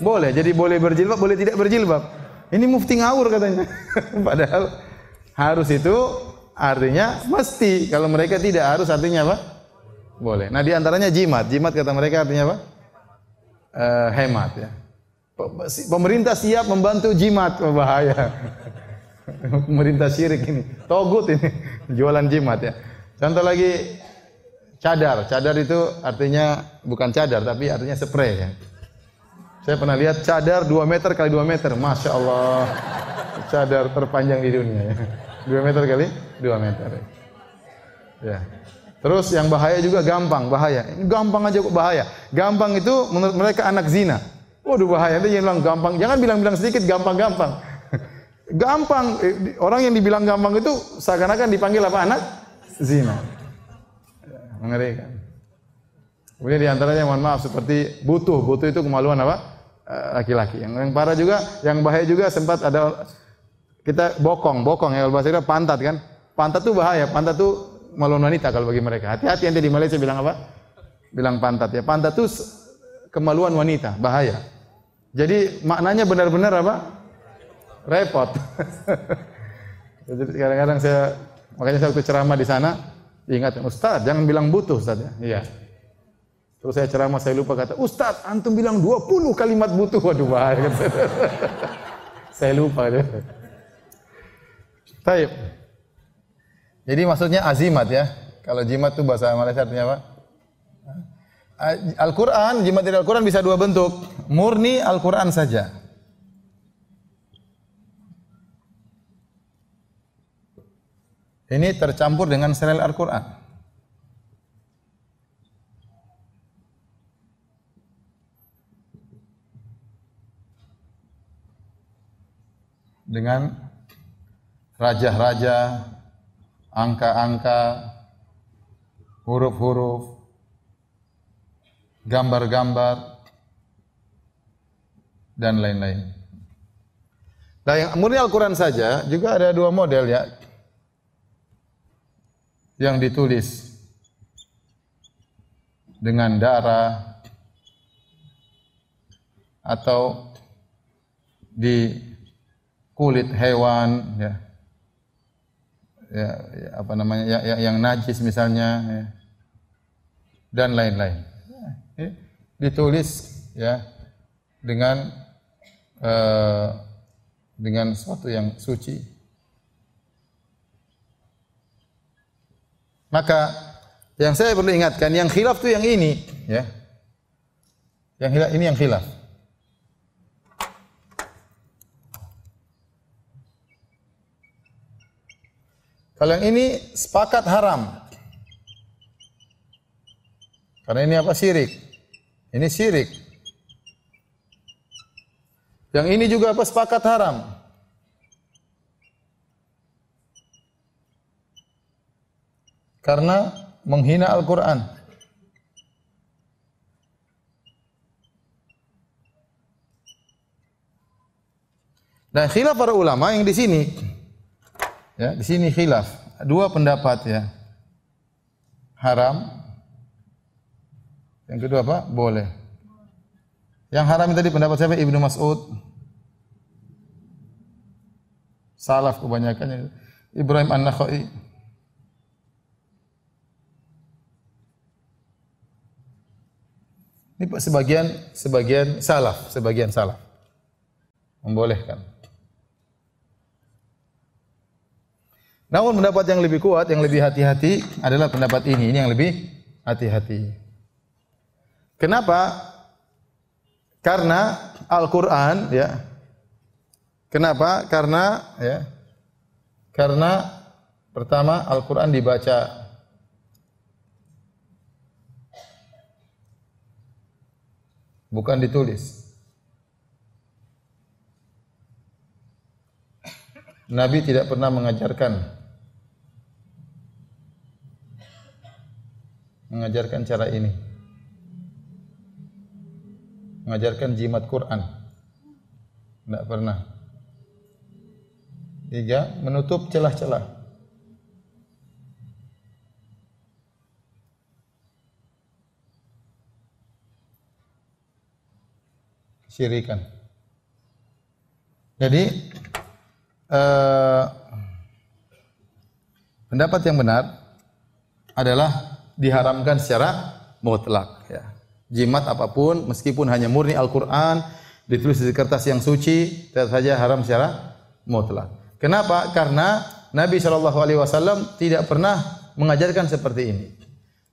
Boleh. Jadi boleh berjilbab, boleh tidak berjilbab. Ini mufti ngawur katanya. Padahal harus itu artinya mesti. Kalau mereka tidak harus artinya apa? Boleh. Nah, di antaranya jimat. Jimat kata mereka artinya apa? Uh, hemat ya. Pemerintah siap membantu jimat, oh, bahaya. Pemerintah syirik ini. Togut ini jualan jimat ya. Contoh lagi cadar. Cadar itu artinya bukan cadar tapi artinya spray ya. Saya pernah lihat cadar 2 meter kali 2 meter. Masya Allah. Cadar terpanjang di dunia ya. 2 meter kali 2 meter. Ya. Terus yang bahaya juga gampang, bahaya. Gampang aja kok bahaya. Gampang itu menurut mereka anak zina. Waduh bahaya. Itu yang bilang gampang. Jangan bilang-bilang sedikit gampang-gampang. gampang. Orang yang dibilang gampang itu seakan-akan dipanggil apa anak zina. Mengerikan. Kemudian di antaranya mohon maaf seperti butuh. Butuh itu kemaluan apa? Eh, laki-laki. Yang, yang parah juga, yang bahaya juga sempat ada kita bokong, bokong ya bahasa kita pantat kan. Pantat tuh bahaya. Pantat tuh maluan wanita kalau bagi mereka. Hati-hati nanti di Malaysia bilang apa? Bilang pantat ya. Pantat itu kemaluan wanita, bahaya. Jadi maknanya benar-benar apa? Repot. Jadi kadang-kadang saya makanya saya waktu ceramah di sana ingat Ustaz, jangan bilang butuh Ustaz ya. Iya. Terus saya ceramah saya lupa kata, "Ustaz, antum bilang 20 kalimat butuh." Waduh bahaya. saya lupa deh. Baik. Jadi maksudnya azimat ya. Kalau jimat itu bahasa Malaysia artinya apa? Al-Quran, jimat dari Al-Quran bisa dua bentuk. Murni Al-Quran saja. Ini tercampur dengan sel Al-Quran. Dengan raja-raja, angka-angka, huruf-huruf, gambar-gambar, dan lain-lain. Nah, yang murni Al-Quran saja juga ada dua model ya yang ditulis dengan darah atau di kulit hewan ya ya, ya apa namanya ya, ya, yang najis misalnya ya, dan lain-lain. Ya, ditulis ya dengan uh, dengan sesuatu yang suci. Maka yang saya perlu ingatkan yang khilaf itu yang ini ya. Yang khilaf ini yang khilaf Kalau yang ini sepakat haram. Karena ini apa syirik? Ini syirik. Yang ini juga apa sepakat haram. Karena menghina Al-Quran. Dan khilaf para ulama yang di sini Ya, di sini khilaf. Dua pendapat ya. Haram. Yang kedua apa? Boleh. Yang haram tadi pendapat siapa? Ibnu Mas'ud. Salaf kebanyakan Ibrahim An-Nakhai. Ini sebagian sebagian salaf, sebagian salaf membolehkan. Namun pendapat yang lebih kuat, yang lebih hati-hati adalah pendapat ini. Ini yang lebih hati-hati. Kenapa? Karena Al-Qur'an ya. Kenapa? Karena ya. Karena pertama Al-Qur'an dibaca bukan ditulis. Nabi tidak pernah mengajarkan mengajarkan cara ini. Mengajarkan jimat Quran. Tidak pernah. Tiga, menutup celah-celah. Syirikan. Jadi eh, pendapat yang benar adalah diharamkan secara mutlak ya. Jimat apa pun meskipun hanya murni Al-Qur'an ditulis di kertas yang suci tetap saja haram secara mutlak. Kenapa? Karena Nabi Shallallahu alaihi wasallam tidak pernah mengajarkan seperti ini.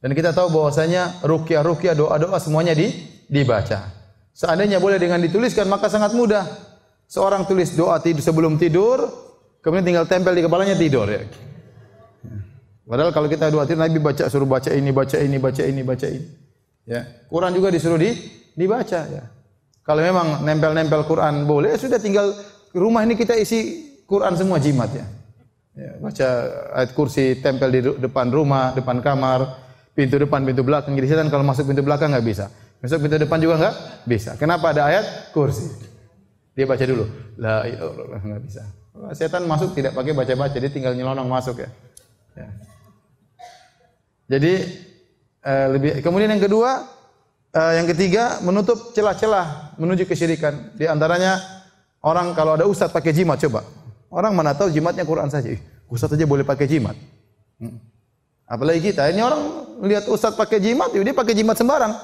Dan kita tahu bahwasanya rukyah-rukyah doa-doa semuanya di, dibaca. Seandainya boleh dengan dituliskan maka sangat mudah. Seorang tulis doa tidur sebelum tidur, kemudian tinggal tempel di kepalanya tidur ya. Padahal kalau kita dua tidur Nabi baca suruh baca ini, baca ini, baca ini, baca ini. Ya. Quran juga disuruh di dibaca ya. Kalau memang nempel-nempel Quran boleh, sudah tinggal rumah ini kita isi Quran semua jimat ya. ya baca ayat kursi tempel di depan rumah, depan kamar, pintu depan, pintu belakang. Jadi setan kalau masuk pintu belakang nggak bisa. Masuk pintu depan juga nggak bisa. Kenapa ada ayat kursi? Dia baca dulu. La ilaha nggak bisa. Setan masuk tidak pakai baca-baca, dia tinggal nyelonong masuk ya. ya. Jadi uh, lebih kemudian yang kedua uh, yang ketiga menutup celah-celah menuju kesyirikan. Di antaranya orang kalau ada ustaz pakai jimat coba. Orang mana tahu jimatnya Quran saja. Ustaz saja boleh pakai jimat. Hmm. Apalagi kita, ini orang lihat ustaz pakai jimat, dia pakai jimat sembarang.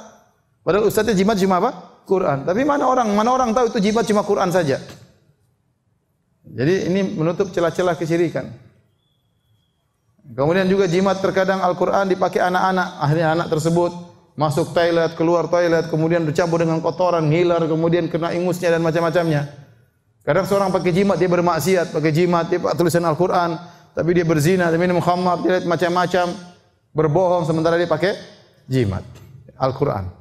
Padahal ustaznya jimat cuma apa? Quran. Tapi mana orang, mana orang tahu itu jimat cuma Quran saja. Jadi ini menutup celah-celah kesyirikan. Kemudian juga jimat terkadang Al-Quran dipakai anak-anak. Akhirnya anak tersebut masuk toilet, keluar toilet, kemudian bercampur dengan kotoran, ngiler, kemudian kena ingusnya dan macam-macamnya. Kadang seorang pakai jimat dia bermaksiat, pakai jimat dia pakai tulisan Al-Quran, tapi dia berzina, dia minum khamar, dia macam-macam, berbohong sementara dia pakai jimat Al-Quran.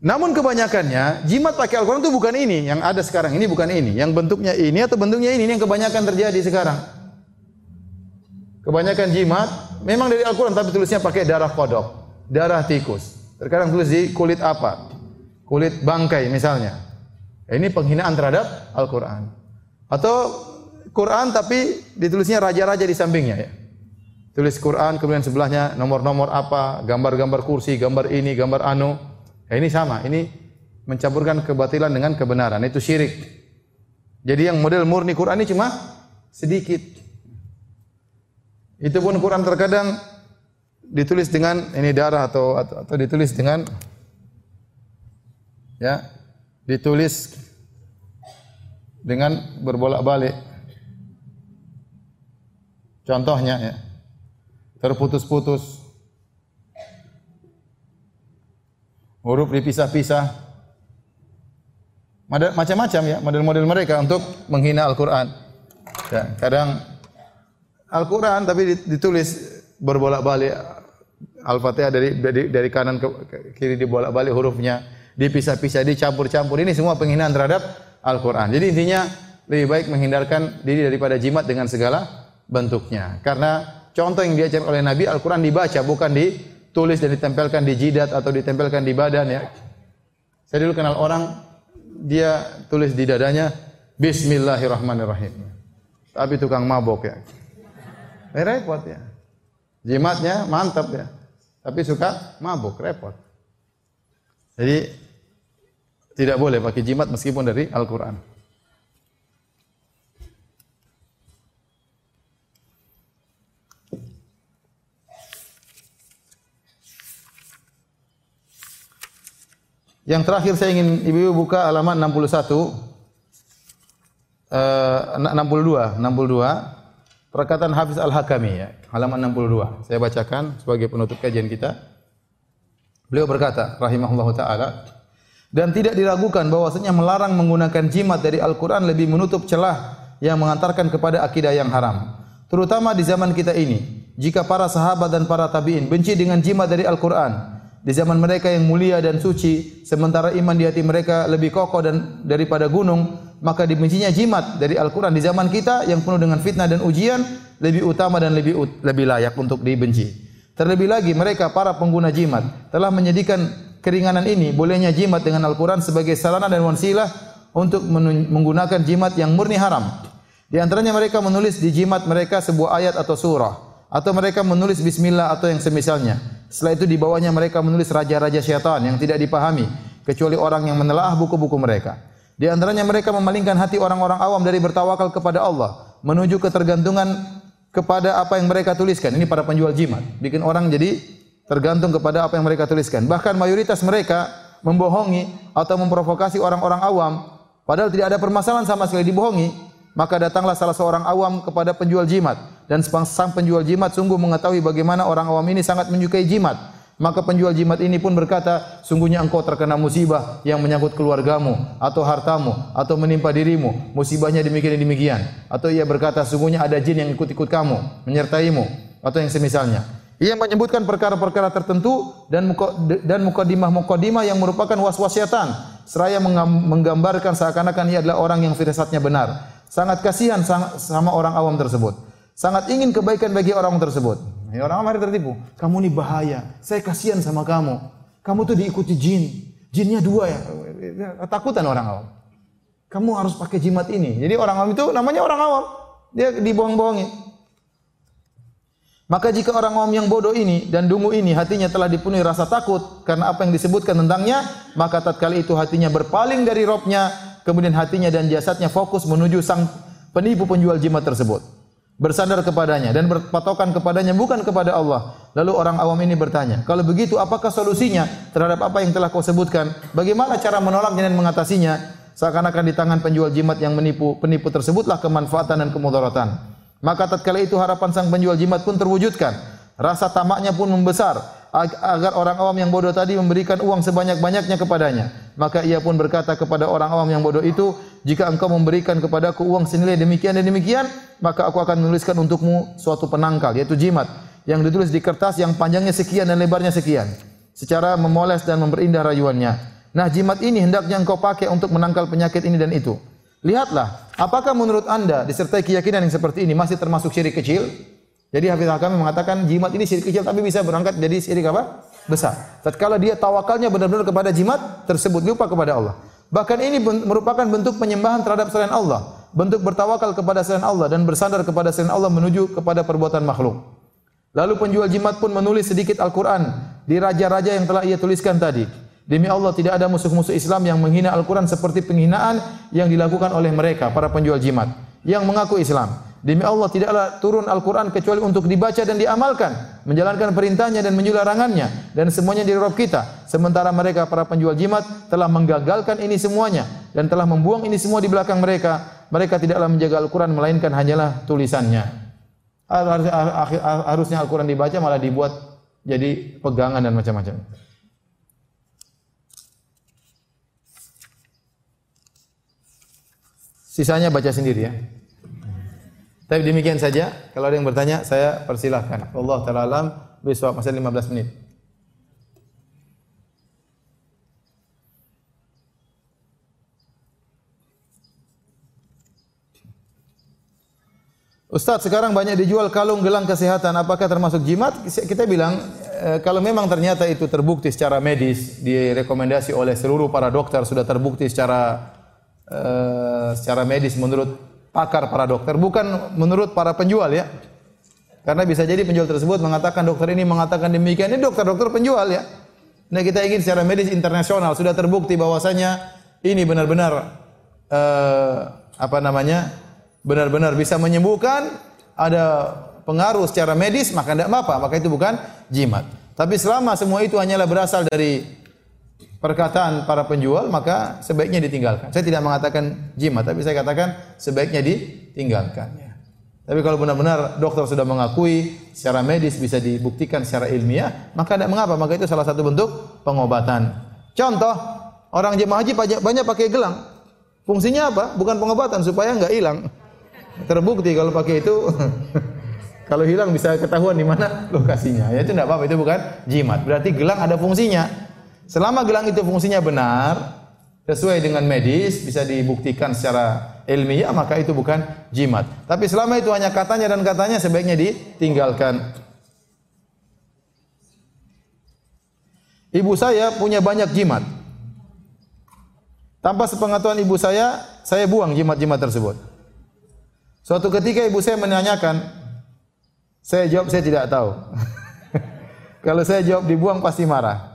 Namun kebanyakannya jimat pakai Al-Quran itu bukan ini yang ada sekarang ini bukan ini, yang bentuknya ini atau bentuknya ini, ini yang kebanyakan terjadi sekarang. Kebanyakan jimat memang dari Al-Quran tapi tulisnya pakai darah kodok, darah tikus. Terkadang tulis di kulit apa? Kulit bangkai misalnya. Ini penghinaan terhadap Al-Quran. Atau Quran tapi ditulisnya raja-raja di sampingnya ya. Tulis Quran kemudian sebelahnya nomor-nomor apa, gambar-gambar kursi, gambar ini, gambar anu. Ya, ini sama, ini mencampurkan kebatilan dengan kebenaran. Itu syirik. Jadi yang model murni Quran ini cuma sedikit. Itu pun Quran terkadang ditulis dengan ini darah atau atau, atau ditulis dengan ya ditulis dengan berbolak-balik. Contohnya ya. Terputus-putus. Huruf dipisah-pisah. Macam-macam ya model-model mereka untuk menghina Al-Qur'an. Ya, kadang Al-Quran tapi ditulis berbolak-balik Al-Fatihah dari, dari dari kanan ke kiri dibolak-balik hurufnya, dipisah-pisah, dicampur-campur. Ini semua penghinaan terhadap Al-Quran. Jadi intinya lebih baik menghindarkan diri daripada jimat dengan segala bentuknya. Karena contoh yang diajarkan oleh Nabi Al-Quran dibaca bukan ditulis dan ditempelkan di jidat atau ditempelkan di badan ya. Saya dulu kenal orang dia tulis di dadanya Bismillahirrahmanirrahim. Tapi tukang mabok ya. Eh, repot ya. Jimatnya mantap ya. Tapi suka mabuk, repot. Jadi tidak boleh pakai jimat meskipun dari Al-Qur'an. Yang terakhir saya ingin ibu-ibu buka halaman 61 uh, 62 62 Perkataan Hafiz Al-Hakami ya, halaman 62. Saya bacakan sebagai penutup kajian kita. Beliau berkata, rahimahullah taala, Dan tidak diragukan bahwasanya melarang menggunakan jimat dari Al-Qur'an lebih menutup celah yang mengantarkan kepada akidah yang haram. Terutama di zaman kita ini, jika para sahabat dan para tabi'in benci dengan jimat dari Al-Qur'an, di zaman mereka yang mulia dan suci, sementara iman di hati mereka lebih kokoh dan daripada gunung, maka dibencinya jimat dari Al-Qur'an di zaman kita yang penuh dengan fitnah dan ujian lebih utama dan lebih lebih layak untuk dibenci. Terlebih lagi mereka para pengguna jimat telah menjadikan keringanan ini bolehnya jimat dengan Al-Quran sebagai sarana dan wasilah untuk menggunakan jimat yang murni haram. Di antaranya mereka menulis di jimat mereka sebuah ayat atau surah atau mereka menulis bismillah atau yang semisalnya. Setelah itu di bawahnya mereka menulis raja-raja syaitan yang tidak dipahami kecuali orang yang menelaah buku-buku mereka. Di antaranya mereka memalingkan hati orang-orang awam dari bertawakal kepada Allah menuju ketergantungan kepada apa yang mereka tuliskan. Ini para penjual jimat, bikin orang jadi tergantung kepada apa yang mereka tuliskan. Bahkan mayoritas mereka membohongi atau memprovokasi orang-orang awam padahal tidak ada permasalahan sama sekali dibohongi. Maka datanglah salah seorang awam kepada penjual jimat dan sang penjual jimat sungguh mengetahui bagaimana orang awam ini sangat menyukai jimat. Maka penjual jimat ini pun berkata, sungguhnya engkau terkena musibah yang menyangkut keluargamu atau hartamu atau menimpa dirimu. Musibahnya demikian dan demikian. Atau ia berkata, sungguhnya ada jin yang ikut-ikut kamu, menyertaimu atau yang semisalnya. Ia menyebutkan perkara-perkara tertentu dan dan mukadimah-mukadimah yang merupakan was-was syaitan seraya menggambarkan seakan-akan ia adalah orang yang firasatnya benar. Sangat kasihan sama orang awam tersebut. Sangat ingin kebaikan bagi orang tersebut. Ya, orang awam hari tertipu. Kamu ini bahaya. Saya kasihan sama kamu. Kamu tuh diikuti jin. Jinnya dua ya. Takutan orang awam. Kamu harus pakai jimat ini. Jadi orang awam itu namanya orang awam. Dia dibohong-bohongin. Maka jika orang awam yang bodoh ini dan dungu ini hatinya telah dipenuhi rasa takut karena apa yang disebutkan tentangnya, maka tatkala itu hatinya berpaling dari Robnya, kemudian hatinya dan jasadnya fokus menuju sang penipu penjual jimat tersebut. Bersandar kepadanya dan berpatokan kepadanya bukan kepada Allah. Lalu orang awam ini bertanya, kalau begitu apakah solusinya terhadap apa yang telah kau sebutkan? Bagaimana cara menolaknya dan mengatasinya? Seakan-akan di tangan penjual jimat yang menipu penipu tersebutlah kemanfaatan dan kemudaratan. Maka tatkala itu harapan sang penjual jimat pun terwujudkan. Rasa tamaknya pun membesar agar orang awam yang bodoh tadi memberikan uang sebanyak-banyaknya kepadanya. Maka ia pun berkata kepada orang awam yang bodoh itu, "Jika engkau memberikan kepadaku uang senilai demikian dan demikian, maka aku akan menuliskan untukmu suatu penangkal yaitu jimat yang ditulis di kertas yang panjangnya sekian dan lebarnya sekian, secara memoles dan memperindah rayuannya. Nah, jimat ini hendaknya engkau pakai untuk menangkal penyakit ini dan itu." Lihatlah, apakah menurut Anda disertai keyakinan yang seperti ini masih termasuk syirik kecil? Jadi Hafiz Hakami mengatakan jimat ini syirik kecil tapi bisa berangkat jadi syirik apa? Besar. Tatkala dia tawakalnya benar-benar kepada jimat tersebut lupa kepada Allah. Bahkan ini merupakan bentuk penyembahan terhadap selain Allah, bentuk bertawakal kepada selain Allah dan bersandar kepada selain Allah menuju kepada perbuatan makhluk. Lalu penjual jimat pun menulis sedikit Al-Qur'an di raja-raja yang telah ia tuliskan tadi. Demi Allah tidak ada musuh-musuh Islam yang menghina Al-Quran seperti penghinaan yang dilakukan oleh mereka, para penjual jimat, yang mengaku Islam. Demi Allah tidaklah turun Al-Quran kecuali untuk dibaca dan diamalkan, menjalankan perintahnya dan menjauhi larangannya, dan semuanya di Rabb kita. Sementara mereka para penjual jimat telah menggagalkan ini semuanya dan telah membuang ini semua di belakang mereka. Mereka tidaklah menjaga Al-Quran melainkan hanyalah tulisannya. Harusnya Al-Quran dibaca malah dibuat jadi pegangan dan macam-macam. Sisanya baca sendiri ya. Tapi demikian saja. Kalau ada yang bertanya, saya persilahkan. Allah taala alam. Besok masih 15 menit. Ustadz sekarang banyak dijual kalung gelang kesehatan apakah termasuk jimat? Kita bilang e, kalau memang ternyata itu terbukti secara medis direkomendasi oleh seluruh para dokter sudah terbukti secara uh, secara medis menurut pakar para dokter, bukan menurut para penjual ya. Karena bisa jadi penjual tersebut mengatakan dokter ini mengatakan demikian, ini dokter-dokter penjual ya. Nah kita ingin secara medis internasional sudah terbukti bahwasanya ini benar-benar uh, apa namanya benar-benar bisa menyembuhkan ada pengaruh secara medis maka tidak apa maka itu bukan jimat. Tapi selama semua itu hanyalah berasal dari perkataan para penjual maka sebaiknya ditinggalkan. Saya tidak mengatakan jimat, tapi saya katakan sebaiknya ditinggalkan. Ya. Tapi kalau benar-benar dokter sudah mengakui secara medis bisa dibuktikan secara ilmiah, maka tidak mengapa, maka itu salah satu bentuk pengobatan. Contoh, Orang jemaah haji banyak, banyak pakai gelang. Fungsinya apa? Bukan pengobatan supaya nggak hilang. Terbukti kalau pakai itu kalau hilang bisa ketahuan di mana lokasinya. Ya itu tidak apa-apa, itu bukan jimat. Berarti gelang ada fungsinya. Selama gelang itu fungsinya benar, sesuai dengan medis, bisa dibuktikan secara ilmiah, maka itu bukan jimat. Tapi selama itu hanya katanya dan katanya sebaiknya ditinggalkan. Ibu saya punya banyak jimat. Tanpa sepengetahuan ibu saya, saya buang jimat-jimat tersebut. Suatu ketika ibu saya menanyakan, saya jawab saya tidak tahu. Kalau saya jawab dibuang pasti marah.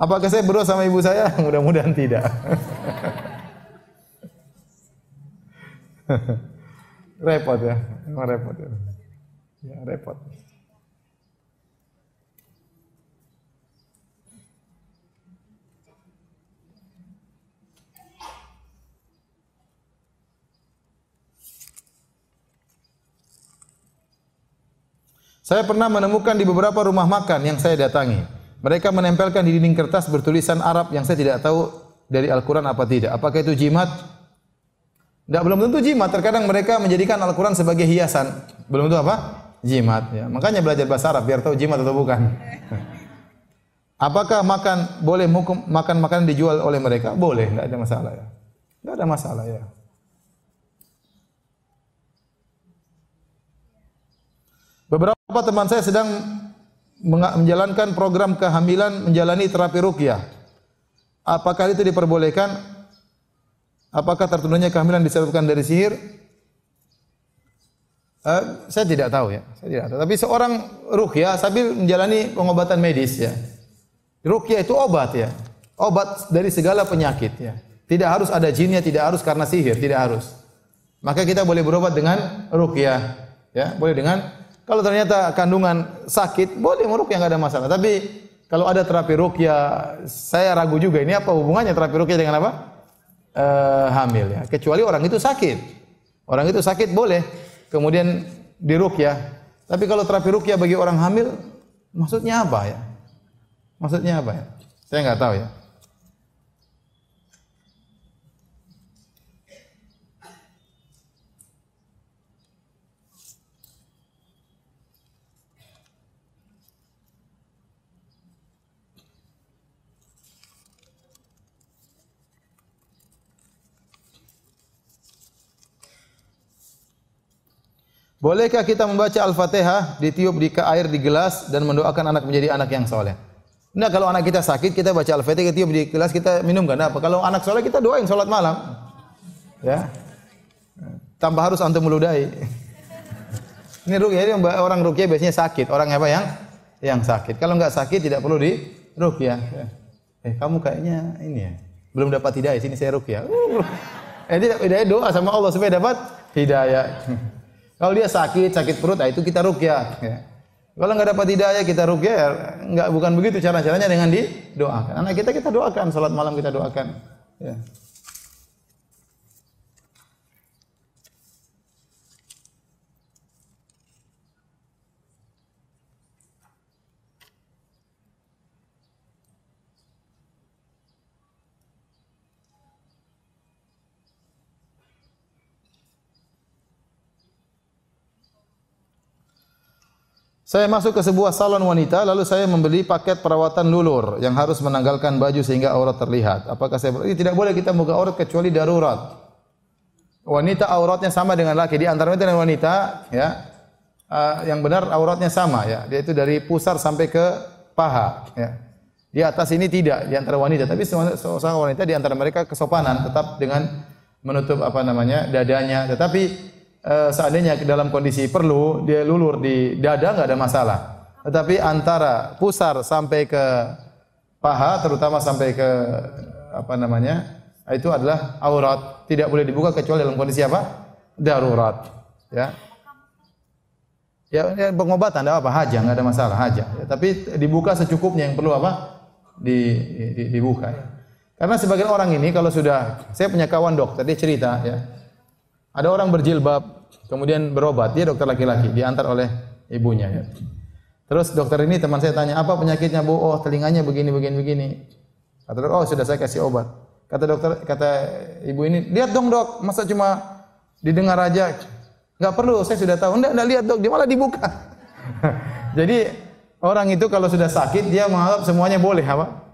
Apakah saya berdosa sama ibu saya? Mudah-mudahan tidak. repot ya, memang repot ya. Ya repot. Saya pernah menemukan di beberapa rumah makan yang saya datangi. Mereka menempelkan di dinding kertas bertulisan Arab yang saya tidak tahu dari Al-Quran apa tidak. Apakah itu jimat? Tidak, belum tentu jimat. Terkadang mereka menjadikan Al-Quran sebagai hiasan. Belum tentu apa? Jimat. Ya. Makanya belajar bahasa Arab biar tahu jimat atau bukan. Apakah makan boleh makan makanan dijual oleh mereka? Boleh, tidak ada masalah ya. Tidak ada masalah ya. Beberapa teman saya sedang menjalankan program kehamilan menjalani terapi rukyah. Apakah itu diperbolehkan? Apakah tertundanya kehamilan disebabkan dari sihir? Uh, saya tidak tahu ya, saya tidak tahu. Tapi seorang rukyah sambil menjalani pengobatan medis ya. Rukyah itu obat ya, obat dari segala penyakit ya. Tidak harus ada jinnya, tidak harus karena sihir, tidak harus. Maka kita boleh berobat dengan rukyah, ya, boleh dengan kalau ternyata kandungan sakit, boleh merukyah nggak ada masalah. Tapi kalau ada terapi rukyah, saya ragu juga ini apa hubungannya terapi rukyah dengan apa? E, hamil ya. Kecuali orang itu sakit. Orang itu sakit boleh kemudian dirukyah. Tapi kalau terapi rukyah bagi orang hamil, maksudnya apa ya? Maksudnya apa ya? Saya nggak tahu ya. Bolehkah kita membaca Al-Fatihah ditiup di ke air di gelas dan mendoakan anak menjadi anak yang soleh? Nah kalau anak kita sakit kita baca Al-Fatihah tiup di gelas kita minum kan apa? Kalau anak soleh kita doain sholat malam. Ya. Tanpa harus antum meludahi. Ini rukyah ini orang rukyah biasanya sakit. Orang apa yang yang sakit. Kalau enggak sakit tidak perlu di rukyah. Ya. Eh kamu kayaknya ini ya. Belum dapat hidayah sini saya rukyah. Uh. Eh dia doa sama Allah supaya dapat hidayah. Kalau dia sakit, sakit perut, nah itu kita rukyah. Ya. Kalau nggak dapat hidayah kita rukyah, ya, nggak bukan begitu cara caranya dengan didoakan. Anak kita kita doakan, salat malam kita doakan. Ya. Saya masuk ke sebuah salon wanita, lalu saya membeli paket perawatan lulur yang harus menanggalkan baju sehingga aurat terlihat. Apakah saya ini tidak boleh kita buka aurat kecuali darurat. Wanita auratnya sama dengan laki di antara wanita dan wanita, ya. Uh, yang benar auratnya sama ya. Dia itu dari pusar sampai ke paha, ya. Di atas ini tidak di antara wanita, tapi seorang wanita di antara mereka kesopanan tetap dengan menutup apa namanya dadanya, tetapi e, seandainya dalam kondisi perlu dia lulur di dada nggak ada masalah. Tetapi antara pusar sampai ke paha, terutama sampai ke apa namanya, itu adalah aurat, tidak boleh dibuka kecuali dalam kondisi apa? Darurat. Ya. Ya, ya pengobatan tidak apa, haja nggak ada masalah, haja. Ya, tapi dibuka secukupnya yang perlu apa? Di, di, dibuka. Ya. Karena sebagian orang ini kalau sudah, saya punya kawan dokter, dia cerita ya, ada orang berjilbab, kemudian berobat, dia dokter laki-laki, diantar oleh ibunya. Ya. Terus dokter ini teman saya tanya, apa penyakitnya bu? Oh telinganya begini, begini, begini. Kata dokter, oh sudah saya kasih obat. Kata dokter, kata ibu ini, lihat dong dok, masa cuma didengar aja? Enggak perlu, saya sudah tahu. Enggak, enggak lihat dok, dia malah dibuka. Jadi orang itu kalau sudah sakit dia menganggap semuanya boleh apa?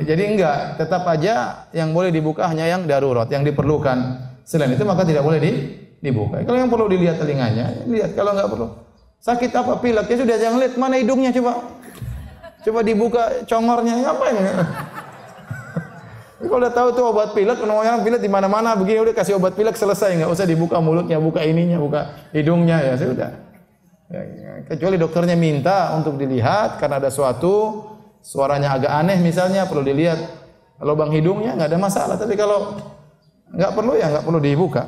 Jadi enggak, tetap aja yang boleh dibuka hanya yang darurat, yang diperlukan. Selain itu maka tidak boleh di, dibuka. Kalau yang perlu dilihat telinganya, lihat. Kalau enggak perlu. Sakit apa pilek? Ya sudah jangan lihat mana hidungnya coba. Coba dibuka congornya, ngapain? Kalau udah tahu tuh obat pilek, namanya pilek di mana-mana begini udah kasih obat pilek selesai, nggak usah dibuka mulutnya, buka ininya, buka hidungnya ya sudah. Ya, ya. Kecuali dokternya minta untuk dilihat karena ada suatu suaranya agak aneh misalnya perlu dilihat lubang hidungnya nggak ada masalah. Tapi kalau nggak perlu ya nggak perlu dibuka.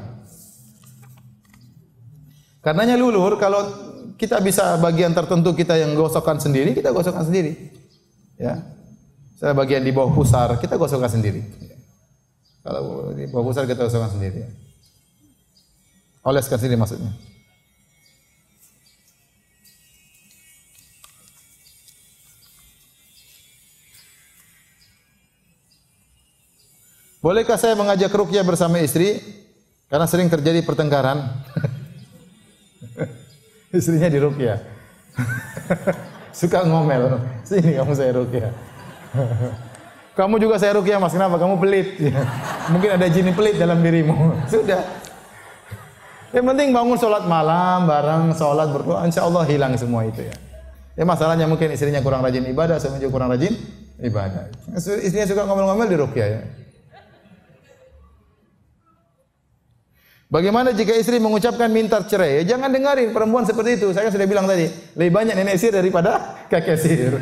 Karenanya lulur kalau kita bisa bagian tertentu kita yang gosokkan sendiri, kita gosokkan sendiri. Ya. Saya bagian di bawah pusar, kita gosokkan sendiri. Kalau di bawah pusar kita gosokkan sendiri. Oleskan sendiri maksudnya. Bolehkah saya mengajak rukyah bersama istri? Karena sering terjadi pertengkaran. Istrinya di rukyah. Suka ngomel. Sini kamu saya rukyah. kamu juga saya rukyah mas, kenapa? Kamu pelit. Mungkin ada jin pelit dalam dirimu. Sudah. Yang penting bangun sholat malam, bareng sholat berdoa, insya Allah hilang semua itu ya. Ya masalahnya mungkin istrinya kurang rajin ibadah, suaminya juga kurang rajin ibadah. Istrinya suka ngomel-ngomel di rukyah ya. Bagaimana jika istri mengucapkan minta cerai? Ya, jangan dengarin perempuan seperti itu. Saya sudah bilang tadi, lebih banyak nenek sihir daripada kakek sihir.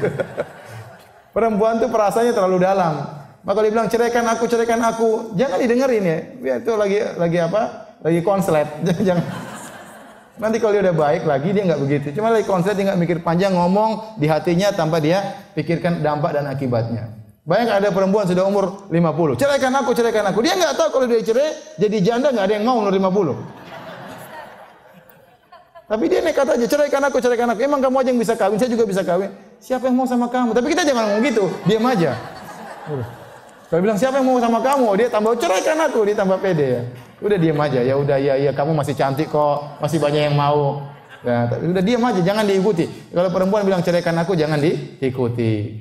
perempuan itu perasaannya terlalu dalam. Maka dia bilang ceraikan aku, ceraikan aku. Jangan didengerin ya. Ya itu lagi lagi apa? Lagi konslet. Jangan. Nanti kalau dia udah baik lagi dia nggak begitu. Cuma lagi konslet dia nggak mikir panjang ngomong di hatinya tanpa dia pikirkan dampak dan akibatnya. Bayang ada perempuan sudah umur 50. Ceraikan aku, ceraikan aku. Dia nggak tahu kalau dia cerai jadi janda nggak ada yang mau umur 50. Tapi dia nekat aja, ceraikan aku, ceraikan aku. Emang kamu aja yang bisa kawin, saya juga bisa kawin. Siapa yang mau sama kamu? Tapi kita jangan ngomong gitu, diam aja. Kalau bilang siapa yang mau sama kamu, dia tambah ceraikan aku, dia tambah pede ya. Udah diam aja, ya udah ya ya kamu masih cantik kok, masih banyak yang mau. Nah, udah diam aja, jangan diikuti. Kalau perempuan bilang ceraikan aku, jangan diikuti.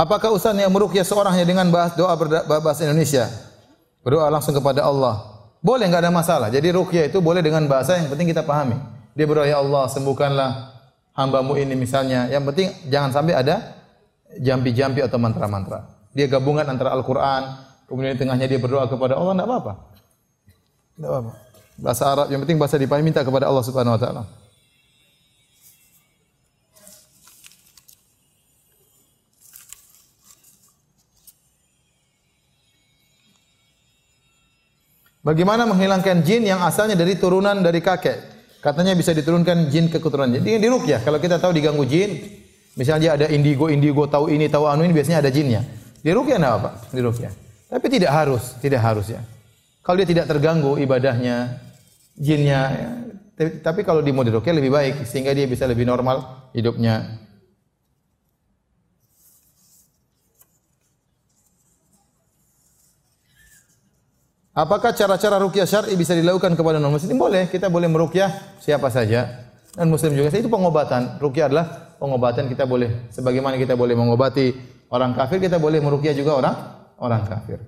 Apakah Ustaz yang meruqyah seorang yang dengan bahas doa berbahasa Indonesia? Berdoa langsung kepada Allah. Boleh enggak ada masalah. Jadi ruqyah itu boleh dengan bahasa yang penting kita pahami. Dia berdoa ya Allah sembuhkanlah hambamu ini misalnya. Yang penting jangan sampai ada jampi-jampi atau mantra-mantra. Dia gabungan antara Al-Qur'an, kemudian di tengahnya dia berdoa kepada Allah enggak apa-apa. Enggak apa-apa. Bahasa Arab yang penting bahasa dipahami minta kepada Allah Subhanahu wa taala. Bagaimana menghilangkan jin yang asalnya dari turunan dari kakek? Katanya bisa diturunkan jin ke keturunan. Jadi di ya. Kalau kita tahu diganggu jin, misalnya ada indigo, indigo tahu ini, tahu anu ini biasanya ada jinnya. Di rukyah enggak apa? Di rukyah. Tapi tidak harus, tidak harus ya. Kalau dia tidak terganggu ibadahnya, jinnya, ya. tapi kalau di mode rukyah lebih baik sehingga dia bisa lebih normal hidupnya. Apakah cara-cara rukyah syar'i bisa dilakukan kepada non muslim? Boleh, kita boleh merukyah siapa saja. Dan muslim juga. Itu pengobatan. Rukyah adalah pengobatan kita boleh sebagaimana kita boleh mengobati orang kafir, kita boleh merukyah juga orang orang kafir.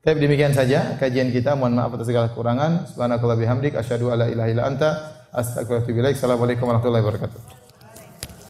Tapi demikian saja kajian kita. Mohon maaf atas segala kekurangan. Subhanakallah bihamdik asyhadu alla ilaha illa anta astaghfiruka wa atubu ilaik. Assalamualaikum warahmatullahi wabarakatuh.